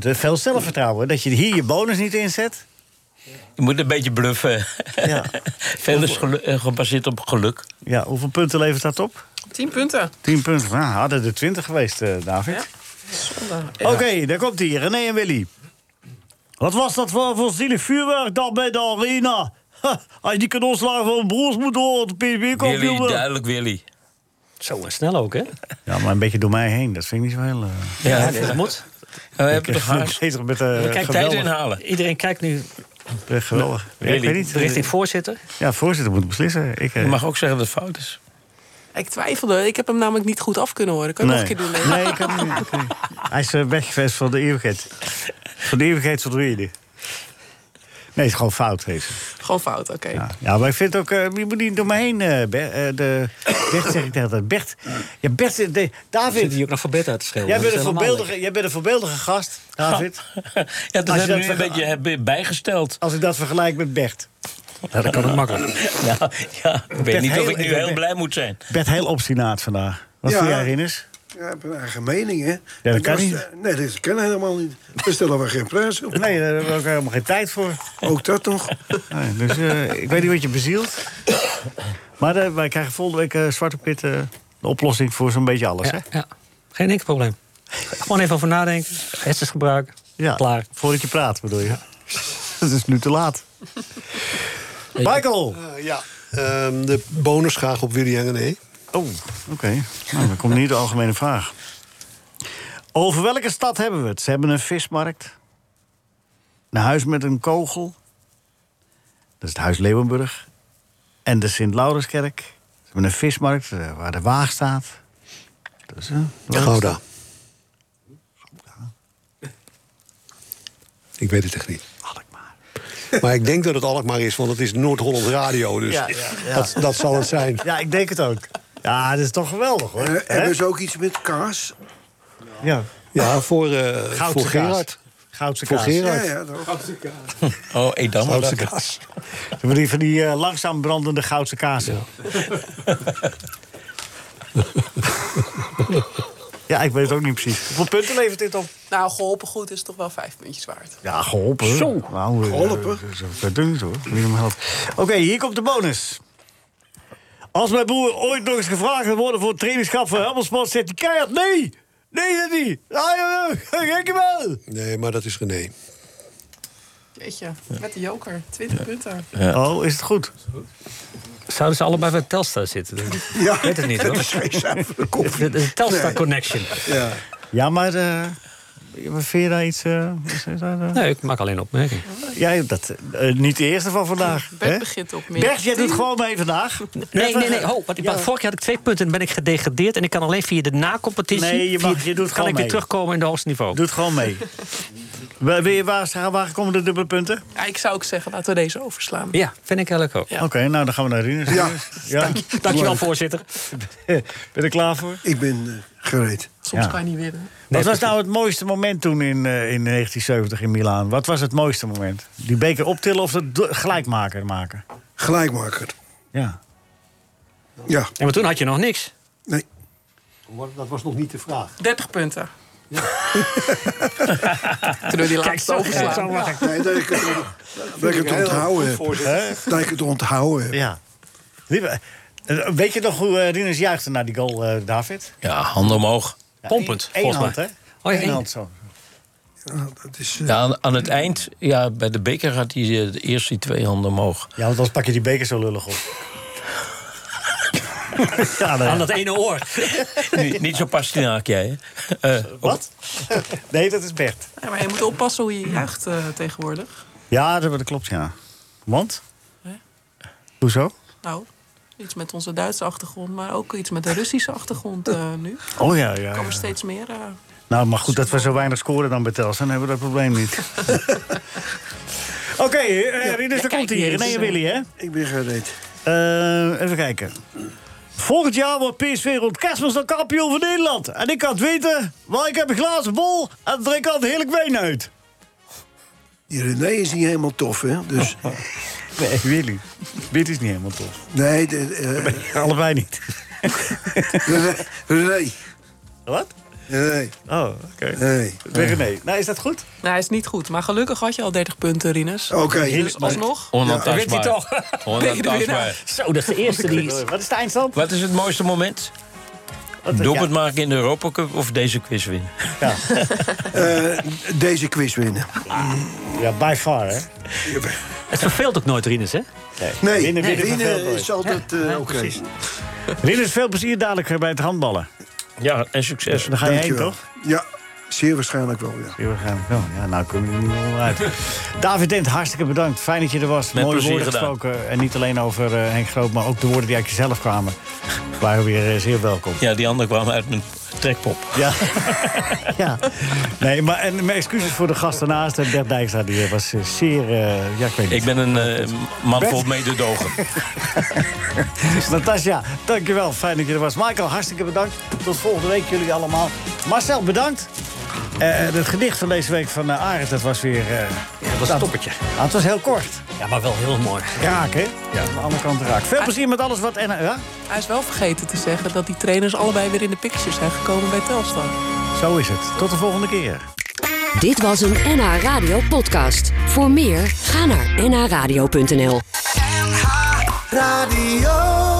Is veel zelfvertrouwen. Dat je hier je bonus niet inzet. Je moet een beetje bluffen. Ja. Veel is eh, gebaseerd op geluk. Ja, hoeveel punten levert dat op? 10 punten. 10 punten. Nou, hadden er 20 geweest, eh, David. Zonde. Oké, daar komt hij. René en Willy. Wat was dat voor, voor zielig vuurwerk dan bij de arena? Ha, als je die kanonslagen van mijn broers moet door de PSV-kampioen Willy, duidelijk Willy. Zo en snel ook, hè? Ja, maar een beetje door mij heen. Dat vind ik niet zo heel... eh, Ja, nee, dat moet. we hebben ik toch bezig met eh Kijk, Tijd inhalen. Iedereen kijkt nu Eh, geweldig. Ja, ik weet niet. eh, richting voorzitter. Ja, voorzitter moet beslissen. Ik, eh, Je mag ook zeggen dat het fout is. Ik twijfelde. Ik heb hem namelijk niet goed af kunnen horen. Kan je nee. nog een keer doen? Nee, ik kan niet. ik kan niet. Hij is eh, weggevest van de eeuwigheid. Van de eeuwigheid reden. Nee, het is gewoon fout, deze. Gewoon fout, oké. Ja, ja, maar ik vind ook, eh, je moet niet door me heen, eh, Ber- eh, de, Bert zeg ik tegen dat. Bert, ja, Bert, de, Zit David, hier ook nog voor bed uit te jij bent, is een voorbeeldige, jij bent een voorbeeldige gast, David. Ja, dat dat nu een beetje bijgesteld. Als ik dat vergelijk met Bert. Ja, dat kan ook makkelijk. Ja, ja, ik weet niet of ik nu ik ben- heel blij moet zijn. Bert heel obstinaat vandaag. Wat Ja. vind jij, Rinus? Ja, ik heb een eigen mening, hè? dat En kan was- niet. Nee, dat kan helemaal niet. Daar stellen we geen prijs op. Nee, daar hebben we ook helemaal geen tijd voor. Ook dat nog. Nee, dus eh, ik weet niet wat je bezielt. Maar eh, wij krijgen volgende week eh, Zwarte Pit eh, de oplossing voor zo'n beetje alles, hè? Ja, ja. Geen enkel probleem. Gewoon even over nadenken. Hersens gebruiken. Ja, Klaar. Voordat je praat, bedoel je? Het is nu te laat. Michael! Eh, ja, ehm, de bonus graag op Willy en René. Oh, oké. Nou, dan komt niet de algemene vraag. Over welke stad hebben we het? Ze hebben een vismarkt. Een huis met een kogel. Dat is het huis Leeuwenburg. En de Sint-Laurenskerk. Ze hebben een vismarkt eh, waar de waag staat. Dus, eh, Gouda. Ik weet het echt niet. Maar ik denk dat het Alkmaar is, want het is Noord-Holland Radio. Dus Ja, ja, ja. Dat, dat zal het zijn. Ja, ik denk het ook. Ja, dat is toch geweldig, hoor. Hè? hebben ze ook iets met kaas? Ja. Ja, voor, eh Goudse voor kaas. Gerard. Goudse Voor kaas. Gerard. Ja, ja, dat Oh, Edam. Goudse dat- kaas. Hebben die van die eh, langzaam brandende goudse kazen. Ja. ik weet het ook niet precies. Hoeveel punten levert dit op? Nou, geholpen goed is toch wel vijf puntjes waard. Ja, geholpen. Zo. Nou, eh, Geholpen? Ver doen niet hoor. Wie hem helpt. Oké, hier komt de bonus. Als mijn broer ooit nog eens gevraagd gaat worden voor het trainingsschap van Helmelsport, zegt hij keihard nee. Nee, dat niet. Ah, ja, ja, gek wel. Nee, maar dat is René. Jeetje, met de joker. 20 punten. Oh, is het goed? Zouden ze allebei bij Telstar zitten? Ja, Ik weet het niet hoor. dat is de Telstar. Connection. Ja. Ja, maar eh, vind je daar iets... eh, is daar, eh? Nee, ik maak alleen een opmerking. Ja, dat, eh, niet de eerste van vandaag. Bert hè? begint op meer. Bert, jij doet gewoon mee vandaag. Nee, nee, nee. Oh, want ik, Ja. Vorig jaar had ik twee punten en ben ik gedegradeerd. En ik kan alleen via de na-competitie... Nee, je mag- je doet kan ik weer mee. terugkomen in de hoogste niveau. Doe het gewoon mee. Waar, wil je- waar, waar komen de dubbele punten? Ja, ik zou ook zeggen, laten we deze overslaan. Ja, vind ik eigenlijk ook. Oké, nou dan gaan we naar Rinus. Ja. Ja. Dankjewel, voorzitter. Ben je er klaar voor? Ik ben gereed. Soms Ja. kan je niet winnen. Wat was nou het mooiste moment toen in, eh, in 1970 in Milaan? Wat was het mooiste moment? Die beker optillen of het do- gelijkmaker maken? Gelijkmaker. Ja. Ja, Ja, maar toen had je nog niks. nee. Dat was nog niet de vraag. 30 punten. Kunnen we die laatste overslaan? nee dat ik het, dat ik het onthouden heb. Hè? Dat ik het onthouden heb. ja. Eh, Weet je nog hoe eh, Rinus juichte naar die goal, eh, David? Ja, handen omhoog. Ja, Pompend, één volgens? Oh ja, Eén één. hand zo. Ja, dat is, Ja, aan, aan het eind, ja, bij de beker had hij de eerste die twee handen omhoog. Ja, want anders pak je die beker zo lullig op. ja, nee. Aan dat ene oor. niet, niet zo pastinaak jij, hè? Eh, Wat? nee, dat is Bert. Ja, maar je moet oppassen hoe je juicht eh, tegenwoordig. Ja, dat, dat klopt, ja. Want? Hè? Hoezo? Nou, iets met onze Duitse achtergrond, maar ook iets met de Russische achtergrond eh, nu. Oh ja, ja. Er ja. komen steeds meer. eh, Nou, maar goed dat we zo weinig scoren dan bij Telstra, dan hebben we dat probleem niet. Oké, eh Rinus, daar komt hier. René en Willy, hè? ik ben gereed. Eh, even kijken. Volgend jaar wordt PSV rond kerstmis dan kampioen van Nederland. En ik kan het weten, want ik heb een glazen bol en drink altijd heerlijk wijn uit. Die René is niet helemaal tof, hè? Dus, Nee, Willy. Willy is niet helemaal tof. nee, de, eh, Allebei niet. René, René. Wat? Nee, Oh, oké. nee. René. Nou, is dat goed? nou, hij is niet goed. Maar gelukkig had je al 30 punten, Rinus. Oké. Dus alsnog. onaantastbaar. Weet je toch? Onaantastbaar. Zo, dat is de eerste die... Wat is de eindstand? Wat is het mooiste moment? Doelpunt ja. maken in de Europa Cup of deze quiz winnen? Eh, deze quiz winnen. Ja, by far, hè? Het verveelt ook nooit, Rinus, hè? Nee, winnen, winnen winnen verveelt nooit. is altijd eh, oké. precies. Rinus, veel plezier dadelijk eh, bij het handballen. Ja, en succes. Daar ga je heen, toch? Ja, zeer waarschijnlijk wel, ja. Ja, waarschijnlijk wel. Ja, nou kunnen we er niet meer uit. David Dent, hartstikke bedankt. Fijn dat je er was. Met Mooie woorden gedaan. gesproken. En niet alleen over eh, Henk Groot, maar ook de woorden die uit jezelf kwamen. Waren weer zeer welkom. Ja, die andere kwam uit mijn trekpop. Ja. ja. Nee, maar en mijn excuses voor de gast daarnaast. Bert Dijkstra, die was zeer... eh, ja, ik weet niet. Ik ben een eh, man vol mededogen. Natasja, dankjewel. Fijn dat je er was. Michael, hartstikke bedankt. Tot volgende week jullie allemaal. Marcel, bedankt. Eh, het gedicht van deze week van uh, Arend, dat was weer... eh, ja, Dat was een toppertje. Ah, het was heel kort. Ja, maar wel heel mooi. Raak, hè? Ja, aan de andere kant raak. Veel plezier met alles wat... En, ja? Hij is wel vergeten te zeggen dat die trainers allebei weer in de pictures zijn gekomen bij Telstar. Zo is het. Tot de volgende keer. Dit was een NH Radio podcast. Voor meer, ga naar nhradio.nl. Radio.